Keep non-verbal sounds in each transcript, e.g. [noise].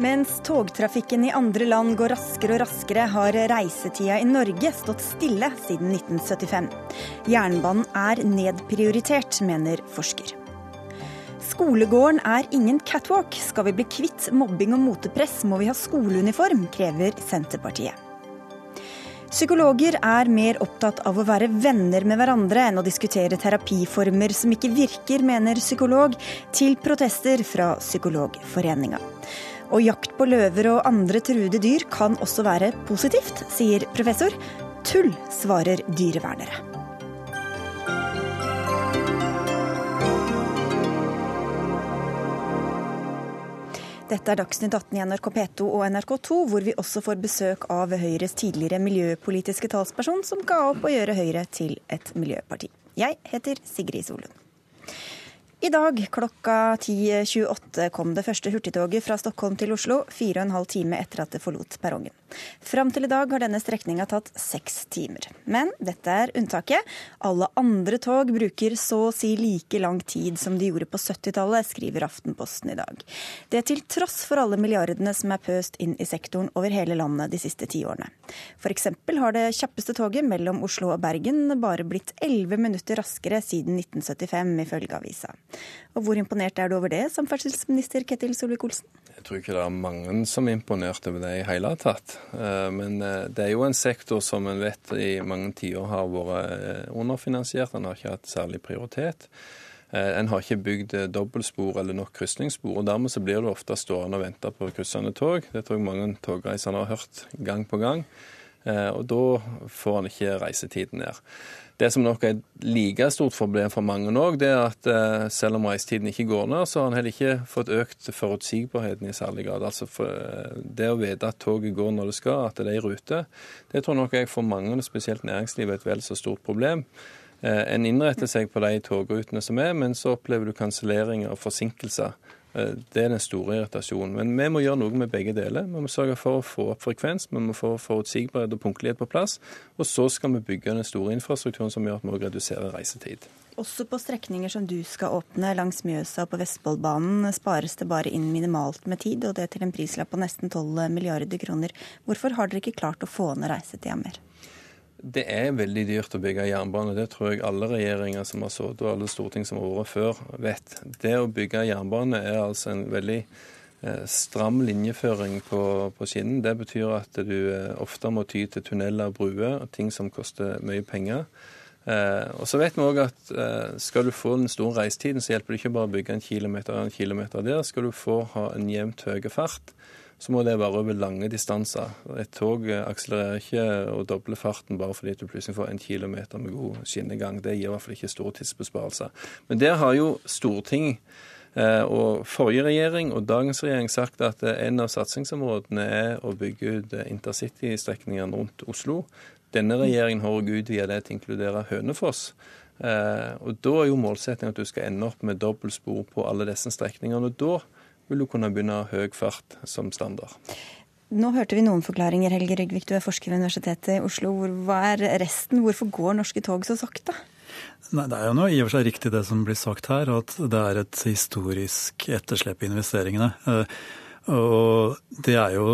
Mens togtrafikken i andre land går raskere og raskere, har reisetida i Norge stått stille siden 1975. Jernbanen er nedprioritert, mener forsker. Skolegården er ingen catwalk. Skal vi bli kvitt mobbing og motepress, må vi ha skoleuniform, krever Senterpartiet. Psykologer er mer opptatt av å være venner med hverandre enn å diskutere terapiformer som ikke virker, mener psykolog, til protester fra Psykologforeninga. Og jakt på løver og andre truede dyr kan også være positivt, sier professor. Tull, svarer dyrevernere. Dette er Dagsnytt 18 i NRK P2 og NRK2, hvor vi også får besøk av Høyres tidligere miljøpolitiske talsperson, som ga opp å gjøre Høyre til et miljøparti. Jeg heter Sigrid Solund. I dag klokka 10.28 kom det første hurtigtoget fra Stockholm til Oslo, fire og en halv time etter at det forlot perrongen. Fram til i dag har denne strekninga tatt seks timer. Men dette er unntaket. Alle andre tog bruker så å si like lang tid som de gjorde på 70-tallet, skriver Aftenposten i dag. Det til tross for alle milliardene som er pøst inn i sektoren over hele landet de siste ti årene. F.eks. har det kjappeste toget mellom Oslo og Bergen bare blitt elleve minutter raskere siden 1975, ifølge avisa. Og Hvor imponert er du over det, samferdselsminister Ketil Solvik-Olsen? Jeg tror ikke det er mange som er imponert over det i hele tatt. Eh, men eh, det er jo en sektor som en vet i mange tiår har vært eh, underfinansiert. Den har ikke hatt særlig prioritet. En har ikke bygd dobbeltspor eller nok krysningsspor. og Dermed så blir du ofte stående og vente på kryssende tog. Det tror jeg mange togreisende har hørt gang på gang. Og da får en ikke reisetiden ned. Det som nok er et like stort problem for mange òg, det er at eh, selv om reisetiden ikke går ned, så har en heller ikke fått økt forutsigbarheten i særlig grad. Altså eh, Det å vite at toget går når det skal, at det er i rute, det tror nok jeg for mange, spesielt næringslivet, er et vel så stort problem. Eh, en innretter seg på de togrutene som er, men så opplever du kanselleringer og forsinkelser. Eh, det er den store irritasjonen. Men vi må gjøre noe med begge deler. Vi må sørge for å få opp frekvens, vi må få forutsigbarhet og punktlighet på plass. Og så skal vi bygge den store infrastrukturen som gjør at vi også reduserer reisetid. Også på strekninger som du skal åpne langs Mjøsa og på Vestfoldbanen spares det bare inn minimalt med tid, og det til en prislapp på nesten 12 milliarder kroner. Hvorfor har dere ikke klart å få ned reisetida mer? Det er veldig dyrt å bygge jernbane. Det tror jeg alle regjeringer som har sittet og alle storting som har vært før, vet. Det å bygge jernbane er altså en veldig eh, stram linjeføring på, på skinnen. Det betyr at du eh, ofte må ty til tunneler og bruer, ting som koster mye penger. Eh, og så vet vi òg at skal du få den store reisetiden, så hjelper det ikke bare å bygge en kilometer og en kilometer der. Skal du få ha en jevnt høy fart, så må det være over lange distanser. Et tog akselererer ikke og dobler farten bare fordi du plutselig får en kilometer med god skinnegang. Det gir i hvert fall ikke store tidsbesparelser. Men der har jo Storting eh, og forrige regjering og dagens regjering sagt at en av satsingsområdene er å bygge ut intercitystrekningene rundt Oslo. Denne regjeringen har også utvidet det til å inkludere Hønefoss. Eh, og Da er jo målsettingen at du skal ende opp med dobbeltspor på alle disse strekningene. og da vil du kunne begynne høy fart som standard. Nå hørte vi noen forklaringer, Helge Rygvik, du er forsker ved Universitetet i Oslo. Hva er resten? Hvorfor går norske tog så sakte? Nei, Det er jo noe i og for seg riktig det som blir sagt her, at det er et historisk etterslep i investeringene. Eh, og det er jo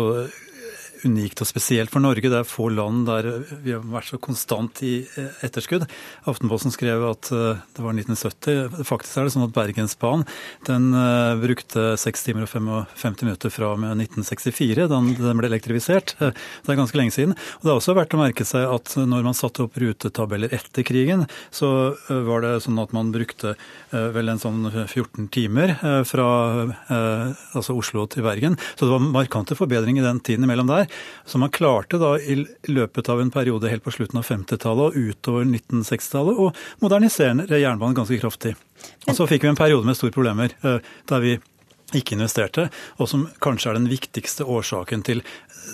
unikt og spesielt for Norge. Det er få land der vi har vært så konstant i eh, etterskudd. Aftenposten skrev at eh, det var 1970. Faktisk er det sånn at Bergensbanen den eh, brukte 6 timer og 55 minutter fra og med 1964, da den ble elektrifisert. Det er ganske lenge siden. Og Det er også verdt å merke seg at når man satte opp rutetabeller etter krigen, så var det sånn at man brukte vel en sånn 14 timer fra altså Oslo til Bergen. Så det var markante forbedringer i den tiden imellom der. Så man klarte da i løpet av en periode helt på slutten av 50-tallet og utover 1960-tallet å modernisere jernbanen ganske kraftig. Og så fikk vi en periode med store problemer eh, der vi ikke investerte, og som kanskje er den viktigste årsaken til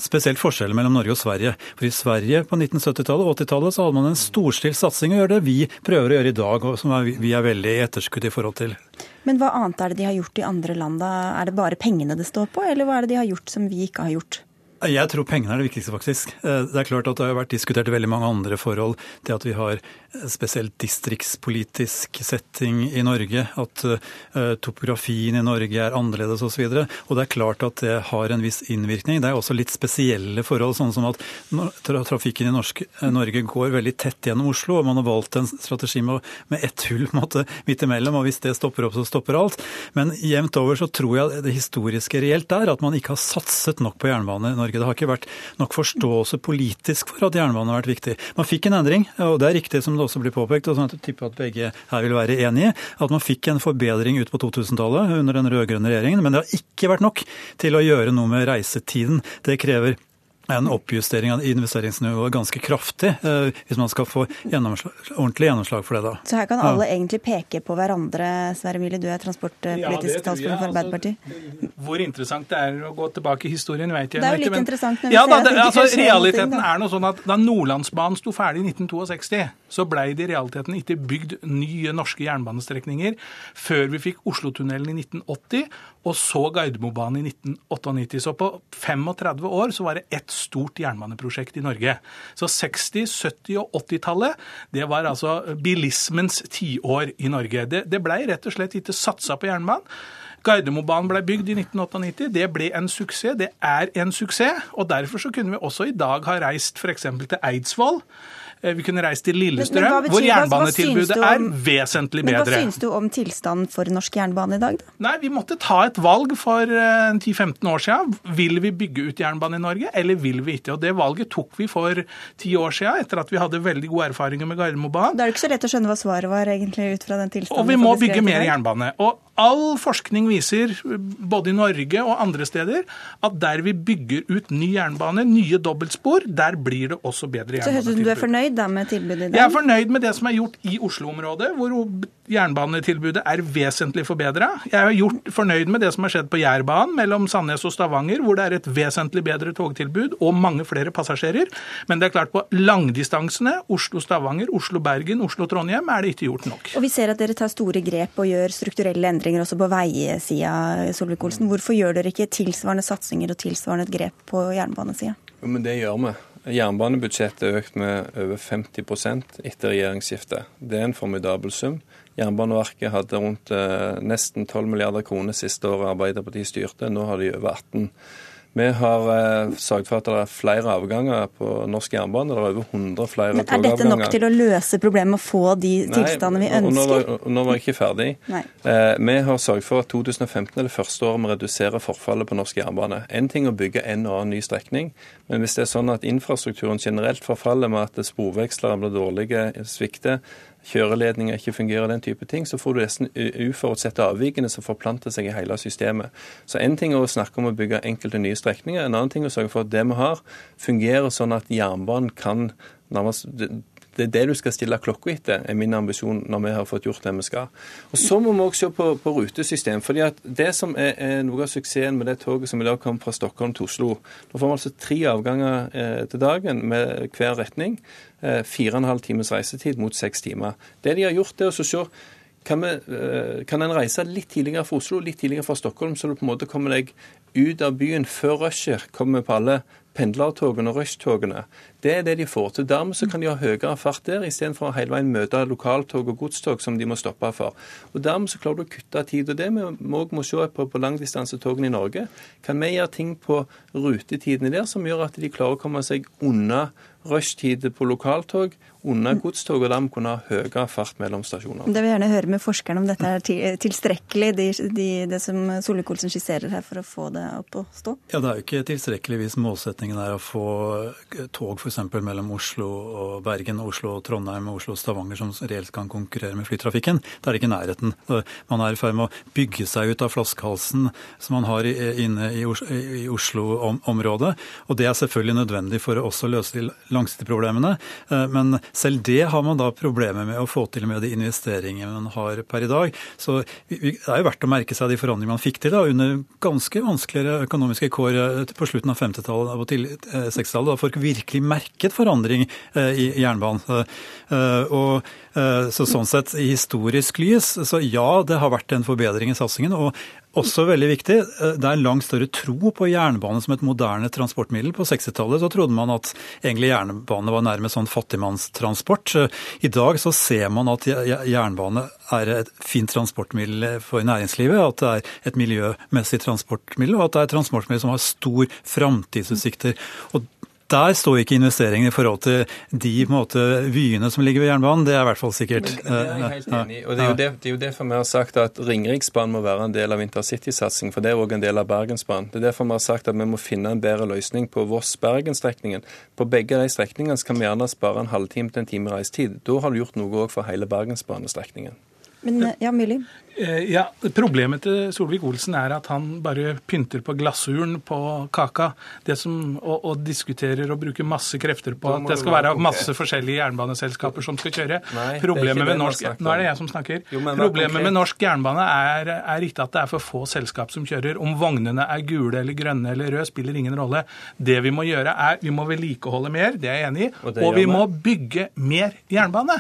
spesielt forskjellen mellom Norge og Sverige. For i Sverige på 1970-tallet og 80-tallet så hadde man en storstilt satsing å gjøre det vi prøver å gjøre i dag, og som vi er veldig i etterskudd i forhold til. Men hva annet er det de har gjort i andre land da? Er det bare pengene det står på, eller hva er det de har gjort som vi ikke har gjort? Jeg tror pengene er det viktigste, faktisk. Eh, det er klart at det har vært diskutert veldig mange andre forhold. Det at vi har spesielt distriktspolitisk setting i Norge, at uh, topografien i Norge er annerledes osv. Og, så og det er klart at det har en viss innvirkning. Det er også litt spesielle forhold, sånn som at trafikken i eh, Norge går veldig tett gjennom Oslo. og Man har valgt en strategi med, med ett hull [laughs] måte, midt imellom, og hvis det stopper opp, så stopper alt. Men jevnt over så tror jeg det historiske reelt er at man ikke har satset nok på jernbane i Norge. Det har ikke vært nok forståelse politisk for at jernbane har vært viktig. Man fikk en endring, og det er riktig som det også blir påpekt, og sånn at jeg tipper at begge her vil være enige, at man fikk en forbedring ut på 2000-tallet under den rød-grønne regjeringen. Men det har ikke vært nok til å gjøre noe med reisetiden. Det krever en oppjustering av investeringsnivået ganske kraftig, eh, hvis man skal få gjennomslag, ordentlig gjennomslag for det. da. Så her kan alle ja. egentlig peke på hverandre. Sverre Myrli, du er transportpolitisk ja, talsmann for Arbeiderpartiet. Altså, hvor interessant det er å gå tilbake i historien, vet jeg Det er jo litt men, interessant når vi ja, ser da, det, altså, Realiteten ting, er noe sånn at da Nordlandsbanen sto ferdig i 1962, så blei det i realiteten ikke bygd nye norske jernbanestrekninger før vi fikk Oslotunnelen i 1980 og så Gardermobanen i 1998. Så på 35 år så var det ett stort jernbaneprosjekt i Norge. Så 60-, 70- og 80-tallet, det var altså bilismens tiår i Norge. Det, det blei rett og slett ikke satsa på jernbanen. Gardermobanen ble bygd i 1998. Det ble en suksess. Det er en suksess. Og derfor så kunne vi også i dag ha reist f.eks. til Eidsvoll vi kunne reist til Lillestrøm, hvor jernbanetilbudet om, er vesentlig bedre. Men Hva syns du om tilstanden for norsk jernbane i dag? Da? Nei, Vi måtte ta et valg for 10-15 eh, år siden. Vil vi bygge ut jernbane i Norge, eller vil vi ikke? Og Det valget tok vi for ti år siden, etter at vi hadde veldig gode erfaringer med Gardermobanen. Da er det ikke så lett å skjønne hva svaret var, egentlig, ut fra den tilstanden. Og vi må bygge mer jernbane. Og All forskning viser, både i Norge og andre steder, at der vi bygger ut ny jernbane, nye dobbeltspor, der blir det også bedre jernbanetilbud. Så høres ut som du er fornøyd da med tilbudet i dag? Jeg er fornøyd med det som er gjort i Oslo-området, hvor jernbanetilbudet er vesentlig forbedra. Jeg er gjort fornøyd med det som har skjedd på Jærbanen mellom Sandnes og Stavanger, hvor det er et vesentlig bedre togtilbud og mange flere passasjerer. Men det er klart på langdistansene, Oslo-Stavanger, Oslo-Bergen, Oslo-Trondheim, er det ikke gjort nok. Og vi ser at dere tar store grep og gjør strukturelle endringer endringer også på veisida, Solvik-Olsen. Hvorfor gjør dere ikke tilsvarende satsinger og tilsvarende grep på jernbanesida? Men det gjør vi. Jernbanebudsjettet er økt med over 50% etter regjeringsskiftet. Det er en formidabel sum. Jernbaneverket hadde rundt eh, nesten 12 milliarder kroner siste året Arbeiderpartiet styrte. Nå har de over 18 vi har eh, sørget for at det er flere avganger på norsk jernbane. Det er over 100 flere togavganger. Men Er dette nok til å løse problemet og få de tilstandene vi ønsker? Nå var, nå var jeg ikke ferdig. Eh, vi har sørget for at 2015 er det første året vi reduserer forfallet på norsk jernbane. En ting å bygge en og annen ny strekning, men hvis det er sånn at infrastrukturen generelt forfaller med at sporvekslere blir dårlige, svikter, kjøreledninger ikke fungerer, den type ting, så får du nesten uforutsette avvikene som forplanter seg i hele systemet. Så En ting er å snakke om å bygge enkelte nye strekninger, en annen ting er å sørge for at det vi har, fungerer sånn at jernbanen kan nærmest det er det du skal stille klokka etter, er min ambisjon når vi har fått gjort det vi skal. Og Så må vi også se på, på rutesystem. fordi at Det som er, er, noe av suksessen med det toget som i dag kom fra Stockholm til Oslo Nå får vi altså tre avganger eh, til dagen med hver retning. Eh, fire og en halv times reisetid mot seks timer. Det de har gjort, er å se kan, vi, eh, kan en reise litt tidligere fra Oslo, litt tidligere fra Stockholm, så du på en måte kommer deg ut av byen før rushet kommer på alle pendlertogene og rushtogene. Det er det de får til. Dermed så kan de ha høyere fart der, istedenfor å hele veien møte lokaltog og godstog som de må stoppe for. Og Dermed så klarer du å kutte tid. og Det vi må, må se på på langdistansetogene i Norge. Kan vi gjøre ting på rutetidene der som gjør at de klarer å komme seg unna rushtid på lokaltog, unna godstog, og dermed kunne ha høyere fart mellom stasjoner. Det vil jeg gjerne høre med forskerne om dette er tilstrekkelig, de, de, det som Solvik-Olsen skisserer her, for å få det opp å stå? Ja, Det er jo ikke tilstrekkelig hvis målsettingen er å få tog f.eks. mellom Oslo og Bergen, Oslo og Trondheim og Oslo og Stavanger som reelt kan konkurrere med flytrafikken. Da er det ikke nærheten. Man er i ferd med å bygge seg ut av flaskehalsen som man har inne i Oslo-området. Og det er selvfølgelig nødvendig for å også løse de langsiktige problemene. Eh, men selv det har man da problemer med å få til med de investeringene man har per i dag. Så det er jo verdt å merke seg de forandringene man fikk til da, under ganske vanskeligere økonomiske kår eh, på slutten av 50-tallet og til 60-tallet, da folk virkelig merket forandring eh, i jernbanen. Og så sånn sett, i historisk lys, så ja, det har vært en forbedring i satsingen. Og også veldig viktig, eh, det er en langt større tro på jernbane som et moderne transportmiddel. På 60-tallet så trodde man at egentlig jernbane var nærmest sånn fattigmannstransport. Eh, I dag så ser man at jernbane er et fint transportmiddel for næringslivet, at det er et miljømessig transportmiddel, og at det er et transportmiddel som har stor framtidsutsikter. Og der står ikke investeringene i forhold til de måte, vyene som ligger ved jernbanen. Det er i hvert fall sikkert. Men, det er jeg helt enig i. Og det er, jo det, det er jo derfor vi har sagt at Ringeriksbanen må være en del av intercitysatsing, for det er òg en del av Bergensbanen. Det er derfor vi har sagt at vi må finne en bedre løsning på Voss-Bergen-strekningen. På begge de strekningene kan vi gjerne spare en halvtime til en time reisetid. Da har du gjort noe òg for hele Bergensbanestrekningen. Men ja, Myrli? Eh, ja, Problemet til Solvik-Olsen er at han bare pynter på glasuren på kaka som, og, og, diskuterer og bruker masse krefter på at det skal være masse forskjellige jernbaneselskaper som skal kjøre. Nei, Problemet med norsk, Nå er det jeg som snakker. Jo, Problemet med norsk jernbane er, er ikke at det er for få selskap som kjører. Om vognene er gule eller grønne eller røde, spiller ingen rolle. Det vi må gjøre, er vi må vedlikeholde mer, det er jeg enig i, og, og vi må bygge mer jernbane.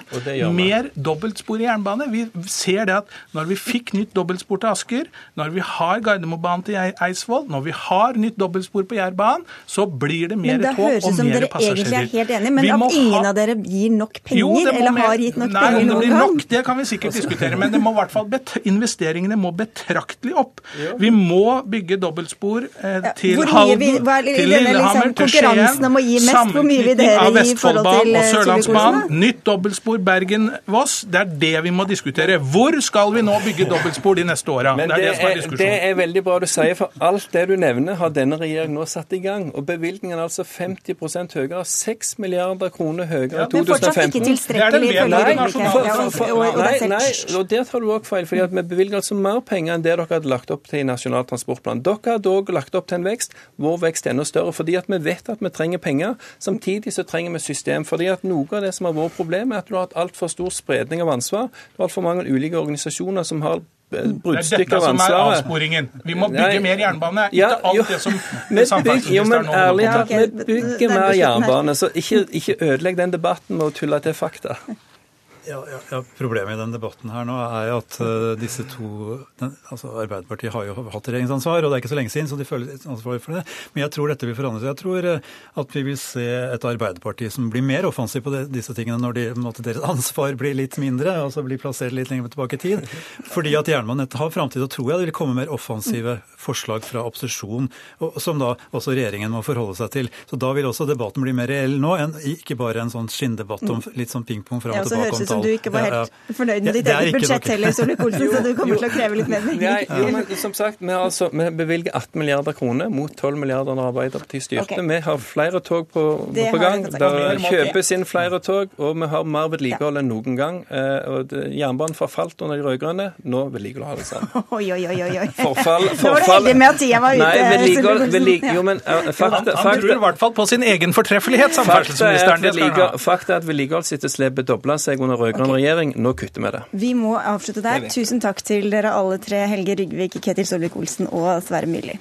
Mer dobbeltspor i jernbane. Vi ser det at når vi fikk nytt dobbeltspor til Asker, når vi har Gardermobanen til Eidsvoll, når vi har nytt dobbeltspor på Jærbanen, så blir det mer tog og mer passasjerer. Men det høres ut som dere egentlig er helt enige, men at ingen ha... av dere gir nok penger, jo, eller har gitt nok Nei, penger noen gang? Nok, det kan vi sikkert diskutere, men det må bet... investeringene må betraktelig opp. Vi må bygge dobbeltspor eh, til ja, Halden, vi, hva, til Lillehammer, liksom, til Skien, sammenknytning av Vestfoldbanen og eh, Sørlandsbanen, nytt dobbeltspor Bergen-Voss. Det er det vi må diskutere. Hvor skal vi nå bygge dobbeltspor? dobbeltspor de neste åra. Det, det, er det, det er veldig bra du sier, for alt det du nevner har denne regjeringen nå satt i gang. Og bevilgningen er altså 50% høyere, 6 milliarder kroner høyere i 2015. Men fortsatt ikke tilstrekkelig Nei, nei, og der tar du òg feil. fordi vi bevilger altså mer penger enn det dere hadde lagt opp til i Nasjonal transportplan. Dere hadde òg lagt opp til en vekst. Vår vekst er enda større. fordi at vi vet at vi trenger penger. Samtidig så trenger vi system. fordi at noe av det som har vært problemet, er at du har hatt altfor stor spredning av ansvar. Du har altfor mange ulike organisasjoner som har bruddstykker av ansvaret. Det er dette som er avsporingen. Vi må bygge mer jernbane. Ikke alt det som samferdselsministeren nå ærlig talt, vi bygger mer jernbane, så ikke, ikke ødelegg den debatten med å tulle til fakta. Ja, ja, ja, Problemet i den debatten her nå er at uh, disse to den, altså Arbeiderpartiet har jo hatt regjeringsansvar, og det er ikke så lenge siden, så de føler ansvar for det. Men jeg tror dette vil forandre seg. Jeg tror uh, at vi vil se et Arbeiderparti som blir mer offensiv på det, disse tingene når de, deres [laughs] ansvar blir litt mindre, altså blir plassert litt lenger tilbake i tid. Fordi at jernbanenettet har framtid, og tror jeg det vil komme mer offensive forslag fra opposisjon, som da også regjeringen må forholde seg til. Så da vil også debatten bli mer reell nå, enn ikke bare en sånn skinndebatt om litt sånn pingpong fram og tilbake som du ikke var helt fornøyd med ditt eget budsjett heller, Solvik-Olsen, så du kommer til å kreve litt mer penger. Som sagt, vi, altså, vi bevilger 18 milliarder kroner mot 12 milliarder når Arbeiderpartiet styrte. Okay. Vi har flere tog på, på gang. Det kjøpes inn flere tog, og vi har mer vedlikehold enn noen gang. Eh, Jernbanen forfalt under de rød-grønne. Nå vedlikeholder det seg. [laughs] Oi, oi, oi, oi. Forfall, forfall. Nå var du heldig med at tida var ute. Nei, vedlikehold, vedlikehold, jo, men uh, fakta, Han tror i hvert fall på sin egen fortreffelighet, samferdselsministeren. Fakta er at vedlikeholdsetterslepet dobla seg under rød-grønn okay. regjering. Nå kutter vi det. Vi må avslutte der. Tusen takk til dere alle tre, Helge Rygvik, Ketil Solvik-Olsen og Sverre Myrli.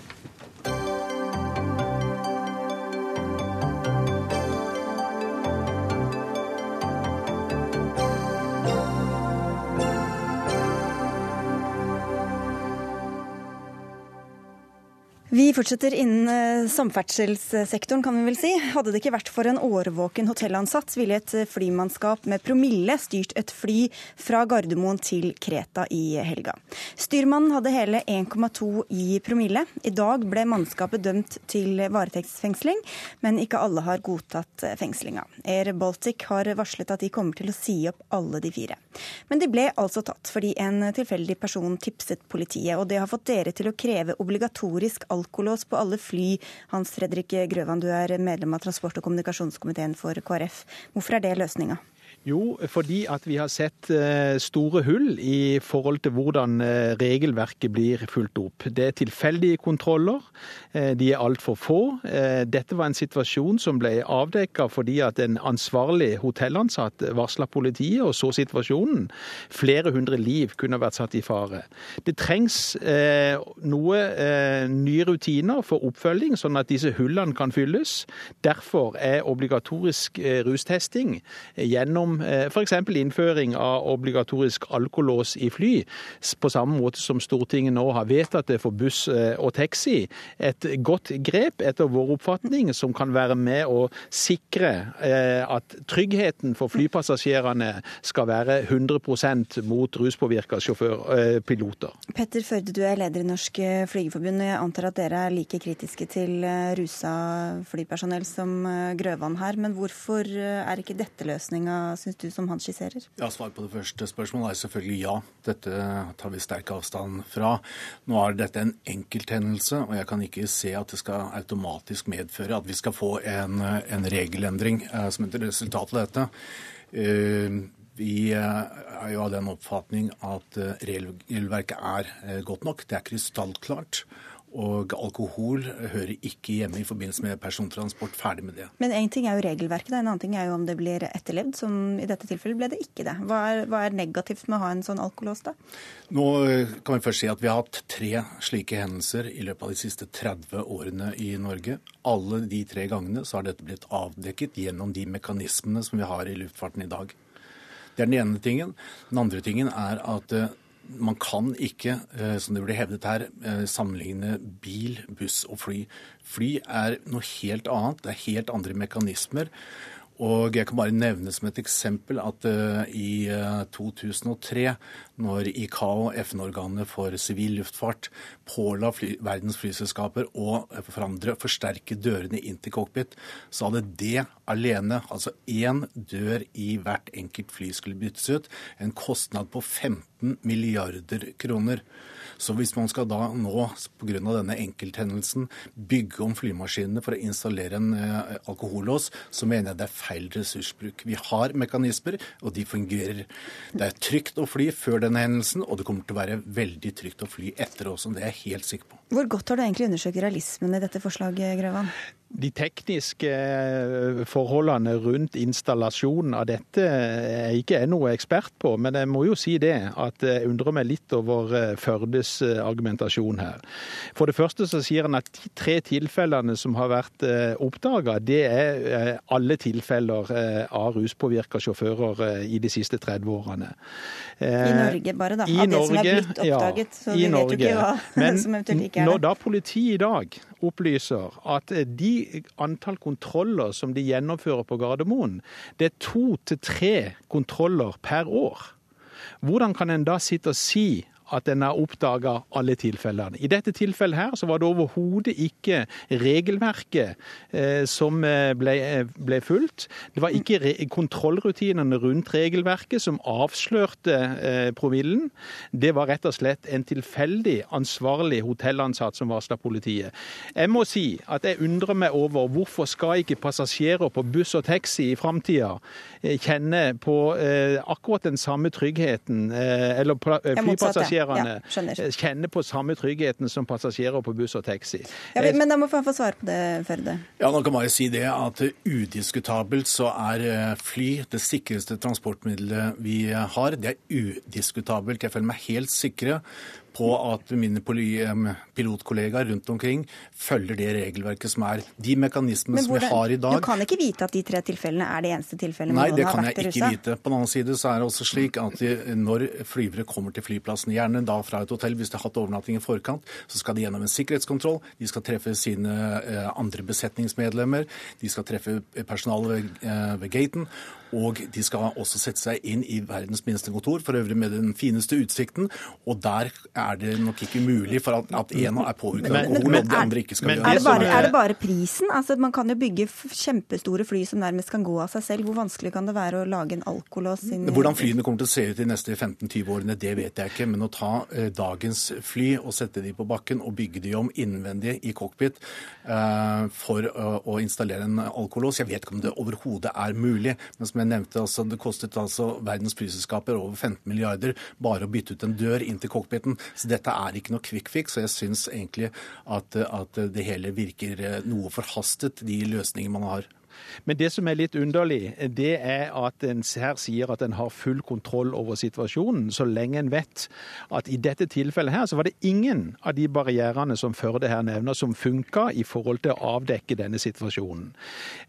Vi fortsetter innen eh, samferdselssektoren, kan vi vel si. Hadde det ikke vært for en årvåken hotellansatt, ville et flymannskap med promille styrt et fly fra Gardermoen til Kreta i helga. Styrmannen hadde hele 1,2 i promille. I dag ble mannskapet dømt til varetektsfengsling, men ikke alle har godtatt eh, fengslinga. Air Baltic har varslet at de kommer til å si opp alle de fire. Men de ble altså tatt fordi en tilfeldig person tipset politiet, og det har fått dere til å kreve obligatorisk alkohol alkolås på alle fly. Hans Fredrik Grøvan, du er medlem av transport- og kommunikasjonskomiteen for KrF. Hvorfor er det løsninga? Jo, fordi at vi har sett eh, store hull i forhold til hvordan eh, regelverket blir fulgt opp. Det er tilfeldige kontroller, eh, de er altfor få. Dette var en situasjon som ble avdekka fordi at en ansvarlig hotellansatt varsla politiet og så situasjonen. Flere hundre liv kunne vært satt i fare. Det trengs noe nye rutiner for oppfølging, sånn at disse hullene kan fylles. Derfor er obligatorisk rustesting gjennom som eh, f.eks. innføring av obligatorisk alkolås i fly, på samme måte som Stortinget nå har vedtatt det for buss eh, og taxi. Et godt grep, etter vår oppfatning, som kan være med å sikre at tryggheten for flypassasjerene skal være 100% mot ruspåvirka sjåførpiloter. Petter Førde, du er leder i Norsk Flygerforbund. og Jeg antar at dere er like kritiske til rusa flypersonell som Grøvan her. Men hvorfor er ikke dette løsninga, syns du, som han skisserer? Ja, Svar på det første spørsmålet er selvfølgelig ja. Dette tar vi sterk avstand fra. Nå er dette en enkelthendelse, og jeg kan ikke se at det skal automatisk medføre at vi skal få en, en regelendring eh, som et resultat av dette. Uh, vi eh, er jo av den oppfatning at eh, regelverket er godt nok. Det er krystallklart. Og alkohol hører ikke hjemme i forbindelse med persontransport. Ferdig med det. Men én ting er jo regelverket, en annen ting er jo om det blir etterlevd. Som i dette tilfellet ble det ikke det. Hva er, hva er negativt med å ha en sånn alkolås, da? Nå kan vi først si at vi har hatt tre slike hendelser i løpet av de siste 30 årene i Norge. Alle de tre gangene så har dette blitt avdekket gjennom de mekanismene som vi har i luftfarten i dag. Det er den ene tingen. Den andre tingen er at eh, man kan ikke, eh, som det blir hevdet her, eh, sammenligne bil, buss og fly. Fly er noe helt annet. Det er helt andre mekanismer. Og jeg kan bare nevne som et eksempel at uh, i uh, 2003, når ICAO, FN-organet for sivil luftfart, påla fly, verdens flyselskaper å forandre, forsterke dørene inn til cockpit, så hadde det alene, altså én dør i hvert enkelt fly skulle byttes ut, en kostnad på 15 milliarder kroner. Så hvis man skal da nå, pga. denne enkelthendelsen, bygge om flymaskinene for å installere en eh, alkohollås, så mener jeg det er feil ressursbruk. Vi har mekanismer, og de fungerer. Det er trygt å fly før denne hendelsen, og det kommer til å være veldig trygt å fly etter også. Det er jeg helt sikker på. Hvor godt har du egentlig undersøkt realismen i dette forslaget, Grøvan? De tekniske eh, forholdene rundt installasjonen av dette er jeg ikke noe ekspert på, men jeg må jo si det at jeg undrer meg litt over eh, Førdes eh, argumentasjon her. For det første så sier han at de tre tilfellene som har vært oppdaga, det er alle tilfeller av ruspåvirka sjåfører i de siste 30 årene. I Norge bare, da? Av det som er blitt oppdaget? Ja, så vi vet jo ikke hva [laughs] men, som eventuelt ikke er det. Når da politiet i dag opplyser at de antall kontroller som de gjennomfører på Gardermoen, det er to til tre kontroller per år. Hvordan kan en da sitte og si at en har oppdaga alle tilfellene. I dette tilfellet her så var det overhodet ikke regelverket eh, som eh, ble, eh, ble, fulgt. Det var ikke kontrollrutinene rundt regelverket som avslørte eh, promillen. Det var rett og slett en tilfeldig ansvarlig hotellansatt som varsla politiet. Jeg må si at jeg undrer meg over hvorfor skal ikke passasjerer på buss og taxi i framtida eh, kjenne på eh, akkurat den samme tryggheten, eller flypassasjerer passasjerene ja, kjenner på samme tryggheten som passasjerer på buss og taxi. Ja, men da må vi få svar på det, Førde. Ja, nå kan man jo si det at udiskutabelt så er eh, fly det sikreste transportmiddelet vi har. Det er udiskutabelt. Jeg føler meg helt sikre på at mine pilotkollegaer rundt omkring følger det regelverket som er. De mekanismene som vi har i dag Du kan ikke vite at de tre tilfellene er de eneste tilfellene Nei, det kan jeg ikke vite. På den annen side så er det også slik at de, når flyvere kommer til flyplassen, gjerne da fra et hotell, hvis de har hatt overnatting i forkant, så skal de gjennom en sikkerhetskontroll. De skal treffe sine eh, andre besetningsmedlemmer. De skal treffe personalet ved, eh, ved gaten. Og de skal også sette seg inn i verdens minste kontor, for øvrig med den fineste utsikten. Og der er det nok ikke mulig for at, at en er påvirket av alkohol, og de andre ikke skal gjøre det. Er det, bare, er det bare prisen? Altså, man kan jo bygge kjempestore fly som nærmest kan gå av seg selv. Hvor vanskelig kan det være å lage en alkolås Hvordan flyene kommer til å se ut de neste 15-20 årene, det vet jeg ikke. Men å ta eh, dagens fly og sette de på bakken og bygge de om innvendig i cockpit eh, for uh, å installere en alkolås, jeg vet ikke om det overhodet er mulig. men som jeg nevnte, altså, Det kostet altså verdens flyselskaper over 15 milliarder bare å bytte ut en dør inn til cockpiten. Så dette er ikke noe quick fix. Og jeg syns egentlig at, at, det hele virker eh, noe forhastet, de løsningene man har. Men det som er litt underlig, det er at en her sier at en har full kontroll over situasjonen, så lenge en vet at i dette tilfellet her så var det ingen av de barrierene som Førde her nevner, som funka i forhold til å avdekke denne situasjonen.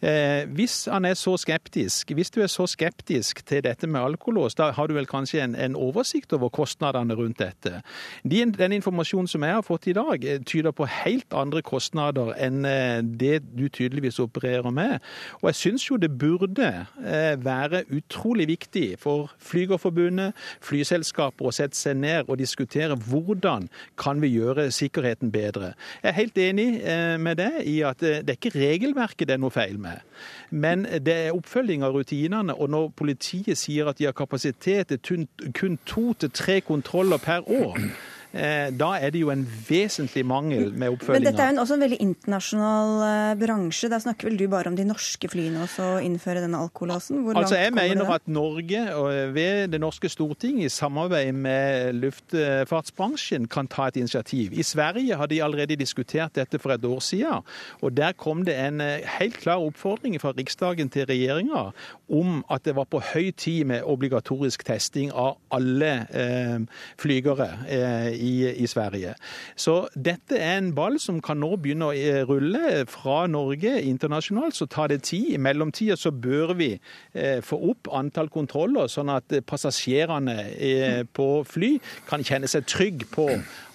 Eh, hvis han er så skeptisk, hvis du er så skeptisk til dette med alkolås, da har du vel kanskje en, en oversikt over kostnadene rundt dette. De, den informasjonen som jeg har fått i dag, eh, tyder på helt andre kostnader enn eh, det du tydeligvis opererer med. Og jeg syns jo det burde eh, være utrolig viktig for Flygerforbundet, flyselskaper å sette seg ned og diskutere hvordan kan vi gjøre sikkerheten bedre. Jeg er helt enig eh, med deg i at det er ikke regelverket det er noe feil med, men det er oppfølging av rutinene. Og når politiet sier at de har kapasitet til kun to til tre kontroller per år, Eh, da er det jo en vesentlig mangel med oppfølginga. Men dette er jo også en veldig internasjonal eh, bransje. Da snakker vel du bare om de norske flyene også, å innføre denne alkolåsen? Hvor altså, jeg mener at Norge, ved det norske storting, i samarbeid med luftfartsbransjen, kan ta et initiativ. I Sverige har de allerede diskutert dette for et år siden. Og der kom det en eh, helt klar oppfordring fra Riksdagen til regjeringa om at det var på høy tid med obligatorisk testing av alle eh, flygere. Eh, i, i, Sverige. Så dette er en ball som kan nå begynne å eh, rulle fra Norge internasjonalt. Så tar det tid. I mellomtida så bør vi eh, få opp antall kontroller, sånn at passasjerene eh, på fly kan kjenne seg trygg på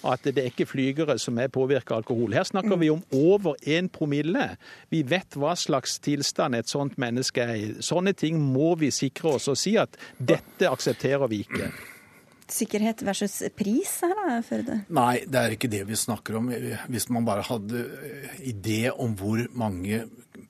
at det er ikke flygere som er påvirka av alkohol. Her snakker vi om over én promille. Vi vet hva slags tilstand et sånt menneske er i. Sånne ting må vi sikre oss og si at dette aksepterer vi ikke sikkerhet versus pris her, da, Førde? Nei, det er ikke det vi snakker om. Hvis man bare hadde idé om hvor mange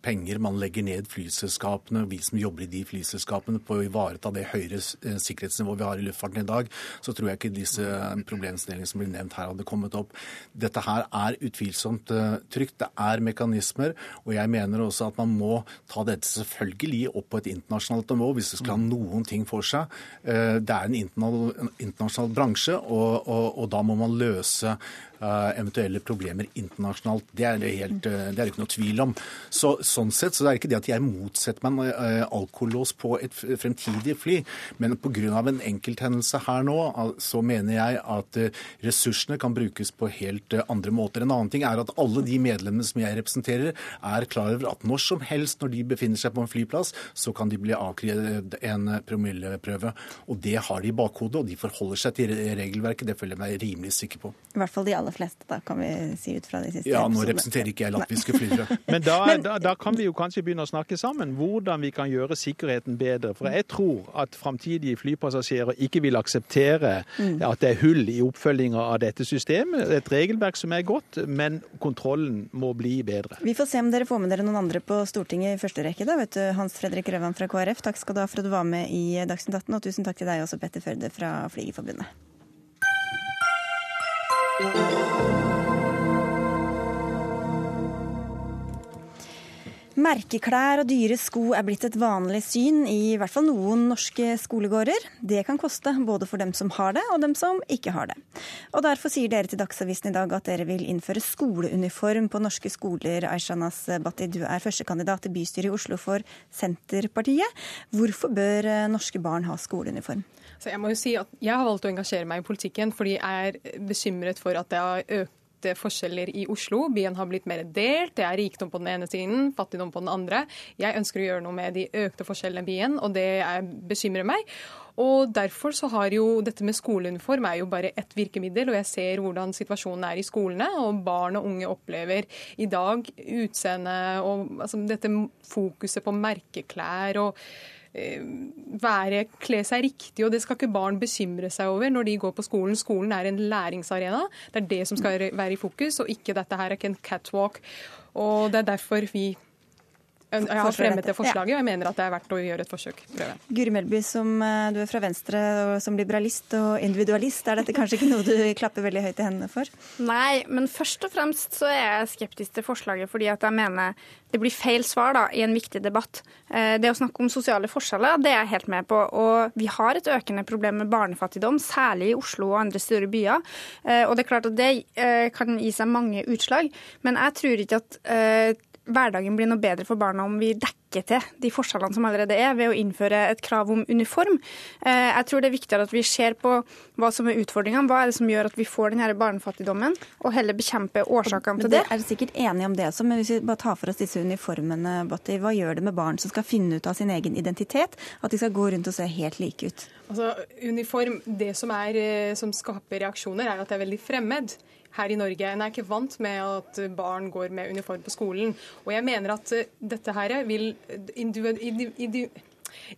penger man legger ned flyselskapene, vi som jobber i de flyselskapene, på å ivareta det høyere eh, sikkerhetsnivået vi har i luftfarten i dag, så tror jeg ikke disse problemstillingene som blir nevnt her, hadde kommet opp. Dette her er utvilsomt eh, trygt. Det er mekanismer. Og jeg mener også at man må ta dette selvfølgelig opp på et internasjonalt nivå hvis det skal ha noen ting for seg. Eh, det er en internasjonal bransje, og, og, og da må man løse Eh, eventuelle problemer internasjonalt. Det er det, helt, eh, det er ikke noe tvil om. Så, sånn sett så det er ikke det at jeg motsetter meg en alkolås på et fremtidig fly, men pga. en enkelthendelse her nå, så mener jeg at ressursene kan brukes på helt andre måter. En annen ting er at alle de medlemmene som jeg representerer, er klar over at når som helst når de befinner seg på en flyplass, så kan de bli avkrevd en promilleprøve. Og det har de i bakhodet, og de forholder seg til regelverket. Det føler jeg meg rimelig sikker på. I hvert fall de aller fleste, da, kan vi si ut fra de siste Ja, nå representerer ikke jeg latviske flyere. Men, da, da, da, kan vi jo kanskje begynne å snakke sammen hvordan vi kan gjøre sikkerheten bedre. For jeg tror at framtidige flypassasjerer ikke vil akseptere mm. at det er hull i oppfølginga av dette systemet. Et regelverk som er godt, men kontrollen må bli bedre. Vi får se om dere får med dere noen andre på Stortinget i første rekke, da. Vet du, Hans Fredrik Røvan fra KrF, takk skal du ha for at du var med i Dagsnytt 18, og tusen takk til deg også, Petter Førde fra Flygerforbundet. Merkeklær og dyre sko er blitt et vanlig syn i, hvert fall noen norske skolegårder. Det kan koste både for dem som har det, og dem som ikke har det. Og Derfor sier dere til Dagsavisen i dag at dere vil innføre skoleuniform på norske skoler. Aishanas Bhatti, du er førstekandidat til bystyret i Oslo for Senterpartiet. Hvorfor bør norske barn ha skoleuniform? Så jeg må jo si at jeg har valgt å engasjere meg i politikken fordi jeg er bekymret for at det har økt forskjeller i Oslo. Byen har blitt mer delt. Det er rikdom på den ene siden, fattigdom på den andre. Jeg ønsker å gjøre noe med de økte forskjellene i byen, og det bekymrer meg. Og Derfor så har jo dette med skoleuniform er jo bare ett virkemiddel. og Jeg ser hvordan situasjonen er i skolene. og Barn og unge opplever i dag utseende og altså, dette fokuset på merkeklær. og Eh, være, kle seg riktig, og det skal ikke barn bekymre seg over når de går på skolen. Skolen er en læringsarena. Det er det som skal være i fokus, og ikke dette her er ikke en catwalk. Og det er derfor vi jeg har fremmet det forslaget, og jeg mener at det er verdt å gjøre et forsøk. Prøve. Guri Melby, som eh, du er fra Venstre og som liberalist og individualist, er dette kanskje ikke noe du klapper veldig høyt i hendene for? Nei, men først og fremst så er jeg skeptisk til forslaget fordi at jeg mener det blir feil svar da, i en viktig debatt. Eh, det å snakke om sosiale forskjeller, det er jeg helt med på. Og vi har et økende problem med barnefattigdom, særlig i Oslo og andre store byer. Eh, og det er klart at det kan gi seg mange utslag, men jeg tror ikke at hverdagen blir noe bedre for barna om vi dekker til de forskjellene som allerede er, ved å innføre et krav om uniform. Eh, jeg tror det er viktigere at vi ser på hva som er utfordringene, hva er det som gjør at vi får denne barnefattigdommen, og heller bekjempe årsakene til det. Dere er sikkert enige om det også, men hvis vi bare tar for oss disse uniformene, Batti, hva gjør det med barn som skal finne ut av sin egen identitet, at de skal gå rundt og se helt like ut? Altså, uniform, Det som, er, eh, som skaper reaksjoner, er at det er veldig fremmed her i Norge. En er ikke vant med at barn går med uniform på skolen. Og jeg mener at eh, dette her vil individu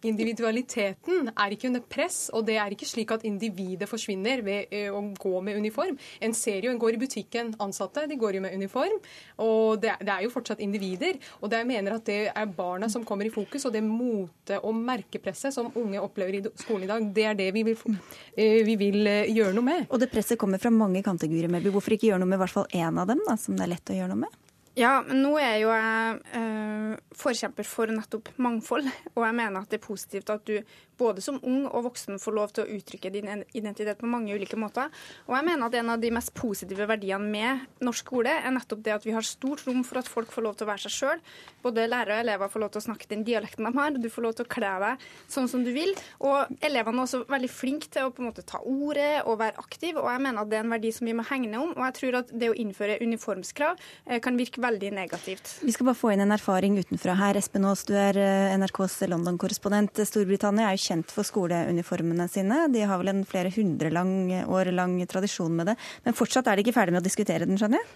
Individualiteten er ikke under press, og det er ikke slik at individet forsvinner ved eh, å gå med uniform. En ser jo, en går i butikken, ansatte de går jo med uniform, og det, er jo fortsatt individer. Og jeg mener at det er barna som kommer i fokus, og det mote- og merkepresset som unge opplever i skolen i dag, det er det vi vil, eh, vi vil eh, gjøre noe med. Og det presset kommer fra mange kanter, Guri Melby. Hvorfor ikke gjøre noe med i hvert fall én av dem, da, som det er lett å gjøre noe med? Ja, men nå er jo jeg eh, forkjemper for nettopp mangfold. Og jeg mener at det er positivt at du både som ung og voksen får lov til å uttrykke din identitet på mange ulike måter. Og jeg mener at en av de mest positive verdiene med norsk skole er nettopp det at vi har stort rom for at folk får lov til å være seg sjøl. Både lærere og elever får lov til å snakke den dialekten de har. Du får lov til å kle deg sånn som du vil. Og elevene er også veldig flinke til å på en måte ta ordet og være aktive, og jeg mener at det er en verdi som vi må hegne om. Og jeg tror at det å innføre uniformskrav eh, kan virke veldig negativt. Vi skal bare få inn en erfaring utenfra her. Espen Aas, du er eh, NRKs London-korrespondent. Storbritannia er jo kjent for skoleuniformene sine. De har vel en flere hundre lang, år lang tradisjon med det. Men fortsatt er de ikke ferdig med å diskutere den, skjønner jeg?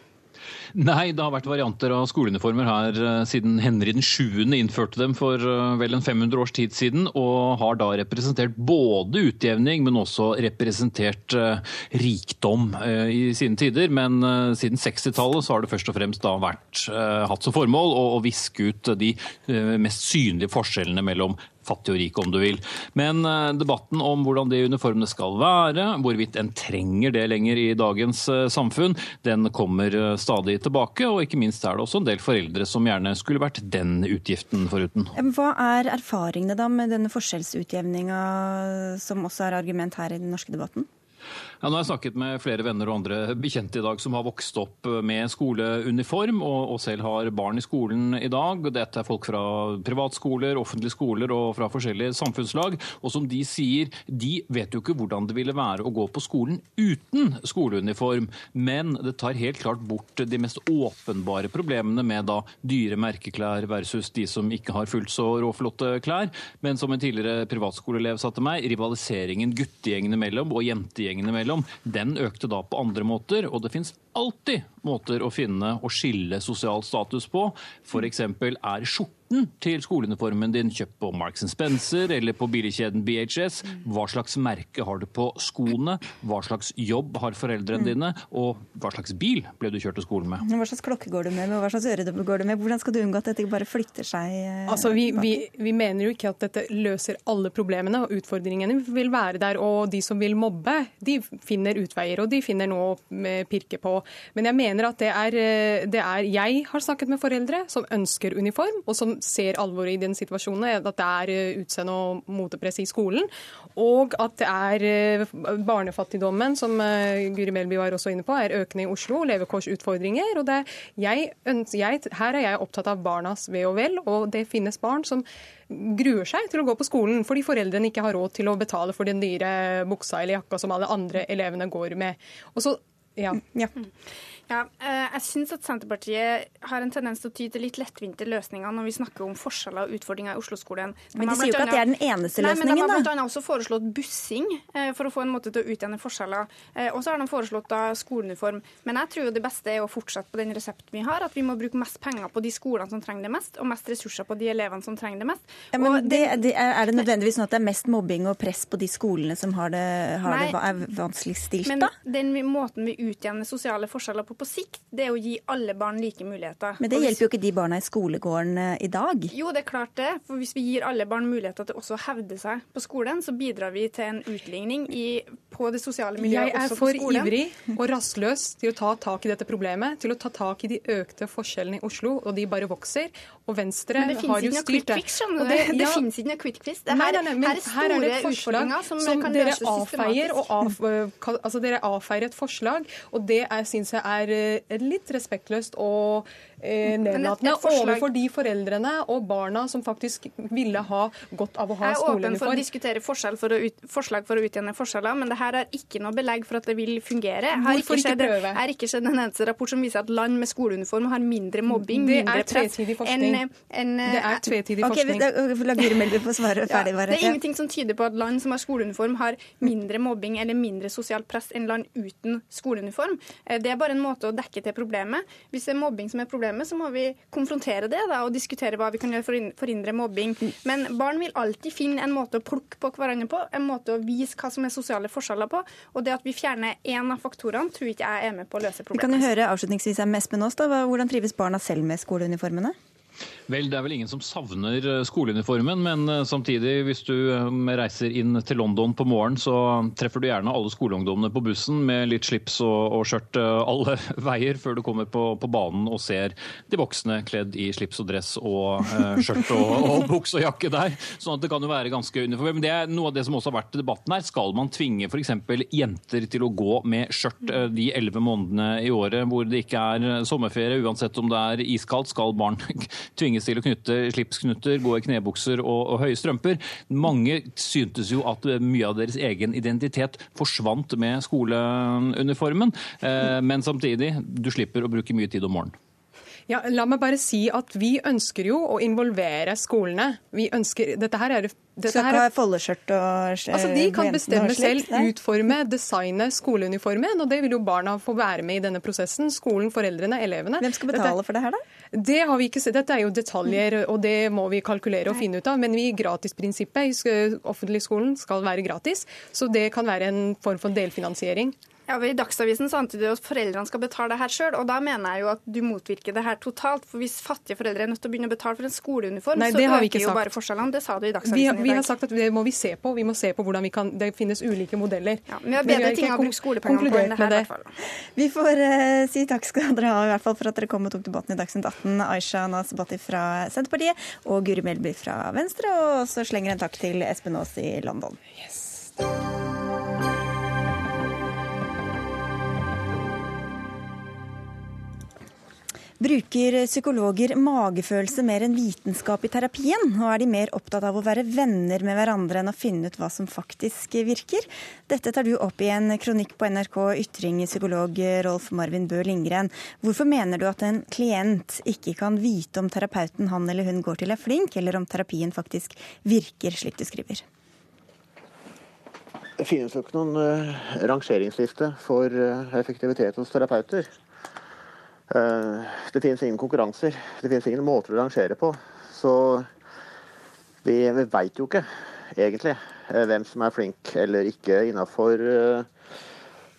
Nei, det har vært varianter av skoleuniformer her eh, siden Henry den 7. innførte dem for eh, vel en 500 års tid siden, og har da representert både utjevning, men også representert uh, rikdom i sine tider. Men siden 60-tallet så har det først og fremst da vært hatt som formål å viske ut de mest synlige forskjellene mellom fattig og rik, om du vil. Men eh, debatten om hvordan de uniformene skal være, hvorvidt en trenger det lenger i dagens eh, samfunn, den kommer eh, stadig tilbake. Og ikke minst er det også en del foreldre som gjerne skulle vært den utgiften foruten. Hva er erfaringene da med denne forskjellsutjevninga, som også er argument her i den norske debatten? Ja, nå har jeg snakket med flere venner og andre bekjente i dag som har vokst opp med skoleuniform og, og, selv har barn i skolen i dag. Dette er folk fra privatskoler, offentlige skoler og fra forskjellige samfunnslag. Og som de sier, de vet jo ikke hvordan det ville være å gå på skolen uten skoleuniform. Men det tar helt klart bort de mest åpenbare problemene med da dyre merkeklær versus de som ikke har fullt så råflotte klær. Men som en tidligere privatskoleelev sa til meg, rivaliseringen guttegjengene mellom og jentegjengene mellom imellom, den økte da på andre måter. Og det finnes alltid måter å finne og skille sosial status på. F.eks. er skjorten til skoleuniformen din kjøpt på Marks Spencer eller på billigkjeden BHS? Hva slags merke har du på skoene? Hva slags jobb har foreldrene mm. dine? Og hva slags bil ble du kjørt til skolen med? Hva slags klokke går du med, hva slags øredobber går du med? Hvordan skal du unngå at dette bare flytter seg? Eh, altså, vi, vi, vi, mener jo ikke at dette løser alle problemene, og utfordringene vil være der. Og de som vil mobbe, de finner utveier, og de finner noe å pirke på. Men jeg mener at det er, eh, det er Jeg har snakket med foreldre som ønsker uniform, og som ser alvoret i den situasjonen, at det er eh, utseende og motepress i skolen. Og at det er eh, barnefattigdommen, som Guri Melby var også inne på, er økende i Oslo. Levekårsutfordringer. og det, jeg, jeg, Her er jeg opptatt av barnas ve og vel, og det finnes barn som gruer seg til å gå på skolen fordi foreldrene ikke har råd til å betale for den dyre buksa eller jakka som alle andre elevene går med. Og så, ja. ja. Ja, eh, jeg syns at Senterpartiet har en tendens til å ty til litt lettvinte løsninger når vi snakker om forskjeller og utfordringer i Oslo-skolen. Men de sier jo ikke at det er den eneste løsningen, da. De har bl.a. også foreslått bussing eh, for å få en måte til å utjevne forskjeller. Eh, og så har de foreslått da skoleuniform. Men jeg tror jo det beste er å fortsette på den resepten vi har, at vi må bruke mest penger på de skolene som trenger det mest, og mest ressurser på de elevene som trenger det mest. Ja, men det, det, er det nødvendigvis sånn at det er mest mobbing og press på de skolene som har det, har nei, det er vanskeligst stilt, da? Men den måten vi utjevner sosiale forskjeller på på sikt, det er å gi alle barn like muligheter. Men det hjelper jo ikke de barna i skolegården eh, i dag? Jo, det er klart det. For hvis vi gir alle barn muligheter til også å hevde seg på skolen, så bidrar vi til en utligning i, på det sosiale miljøet også på skolen. Jeg er for ivrig og rastløs til å ta tak i dette problemet, til å ta tak i de økte forskjellene i Oslo, og de bare vokser. Og Venstre har jo styrt det. Men det, det, det finnes ikke noe quick fix. Det her, nei, nei, nei, her er store utfordringer som, som dere avfeier. Og av, [laughs] altså dere avfeier et forslag Og det syns jeg er litt respektløst og eh, nedlatende overfor de foreldrene og barna som faktisk ville ha godt av å ha skoleuniform. Jeg er åpen for å diskutere for å ut, forslag for å utjevne forskjeller, men det her er ikke noe belegg for at det vil fungere. Jeg har Hvorfor ikke, prøve? Jeg har ikke sett en eneste rapport som viser at land med skoleuniform har mindre mobbing, det mindre press enn en, Det er tvetydig forskning. Okay, la Guri Melby få svare ferdig. Ja, det er ingenting som tyder på at land som har skoleuniform, har mindre mobbing eller mindre sosialt press enn land uten skoleuniform. Eh, det er bare en måte å dekke til problemet. Hvis det er mobbing som er problemet, så må vi konfrontere det da, og diskutere hva vi kan gjøre for å forhindre mobbing. Men barn vil alltid finne en måte å plukke på hverandre på, en måte å vise hva som er sosiale forskjeller på. Og det at vi fjerner én av faktorene, tror ikke jeg er med på å løse problemet. Vi kan jo høre avslutningsvis med Espen Aas, hvordan trives barna selv med skoleuniformene? Vel, det er vel ingen som savner eh, skoleuniformen, men eh, samtidig, hvis du eh, reiser inn til London på morgenen, så treffer du gjerne alle skoleungdommene på bussen med litt slips og, og skjørt alle [laughs] veier, før du kommer på, på, banen og ser de voksne kledd i slips og dress og eh, skjørt og, [laughs] og buks og jakke der. Sånn at det kan jo være ganske uniform. Men det er noe av det som også har vært i debatten her. Skal man tvinge f.eks. jenter til å gå med skjørt de elleve månedene i året hvor det ikke er sommerferie, uansett om det er iskaldt? Skal barn [laughs] tvinges til å knytte slipsknutter, gå i knebukser og, og, høye strømper. Mange syntes jo at mye av deres egen identitet forsvant med skoleuniformen. Eh, men samtidig, du slipper å bruke mye tid om morgenen. Ja, la meg bare si at Vi ønsker jo å involvere skolene. Vi ønsker, dette her er dette her, ha foldeskjørt og altså, De kan bestemme selv, utforme, designe skoleuniformen. og Det vil jo barna få være med i denne prosessen. Skolen, foreldrene, elevene. Hvem skal betale dette, for det her, da? Det har vi ikke sett. Dette er jo detaljer, og det må vi kalkulere og finne ut av. Men vi gratisprinsippet i offentlig skolen skal være gratis, så det kan være en form for delfinansiering. Ja, I Dagsavisen så antyder du at foreldrene skal betale det her sjøl, og da mener jeg jo at du motvirker det her totalt. For hvis fattige foreldre er nødt til å begynne å betale for en skoleuniform, Nei, så øker jo bare forskjellene. Det sa du i Dagsavisen vi, i dag. Vi har sagt at det må vi se på. Vi må se på hvordan vi kan Det finnes ulike modeller. Ja, men vi har bedre ting å bruke skolepengene på enn det her, i hvert fall. Vi får uh, si takk skal dere ha i hvert fall for at dere kom og tok debatten i Dagsnytt 18. Aisha Nasbati fra Senterpartiet og Guri Melby fra Venstre. Og så slenger en takk til Espen Aas i London. Yes. Bruker psykologer magefølelse mer enn vitenskap i terapien? Og er de mer opptatt av å være venner med hverandre enn å finne ut hva som faktisk virker? Dette tar du opp i en kronikk på NRK Ytring, psykolog Rolf Marvin Bø Lindgren. Hvorfor mener du at en klient ikke kan vite om terapeuten han eller hun går til er flink, eller om terapien faktisk virker, slik du skriver? Det finnes jo ikke noen uh, rangeringsliste for uh, effektivitet hos terapeuter. Eh, det finnes ingen konkurranser. Det finnes ingen måter å rangere på. Så vi, vi veit jo ikke egentlig eh, hvem som er flink eller ikke innafor uh,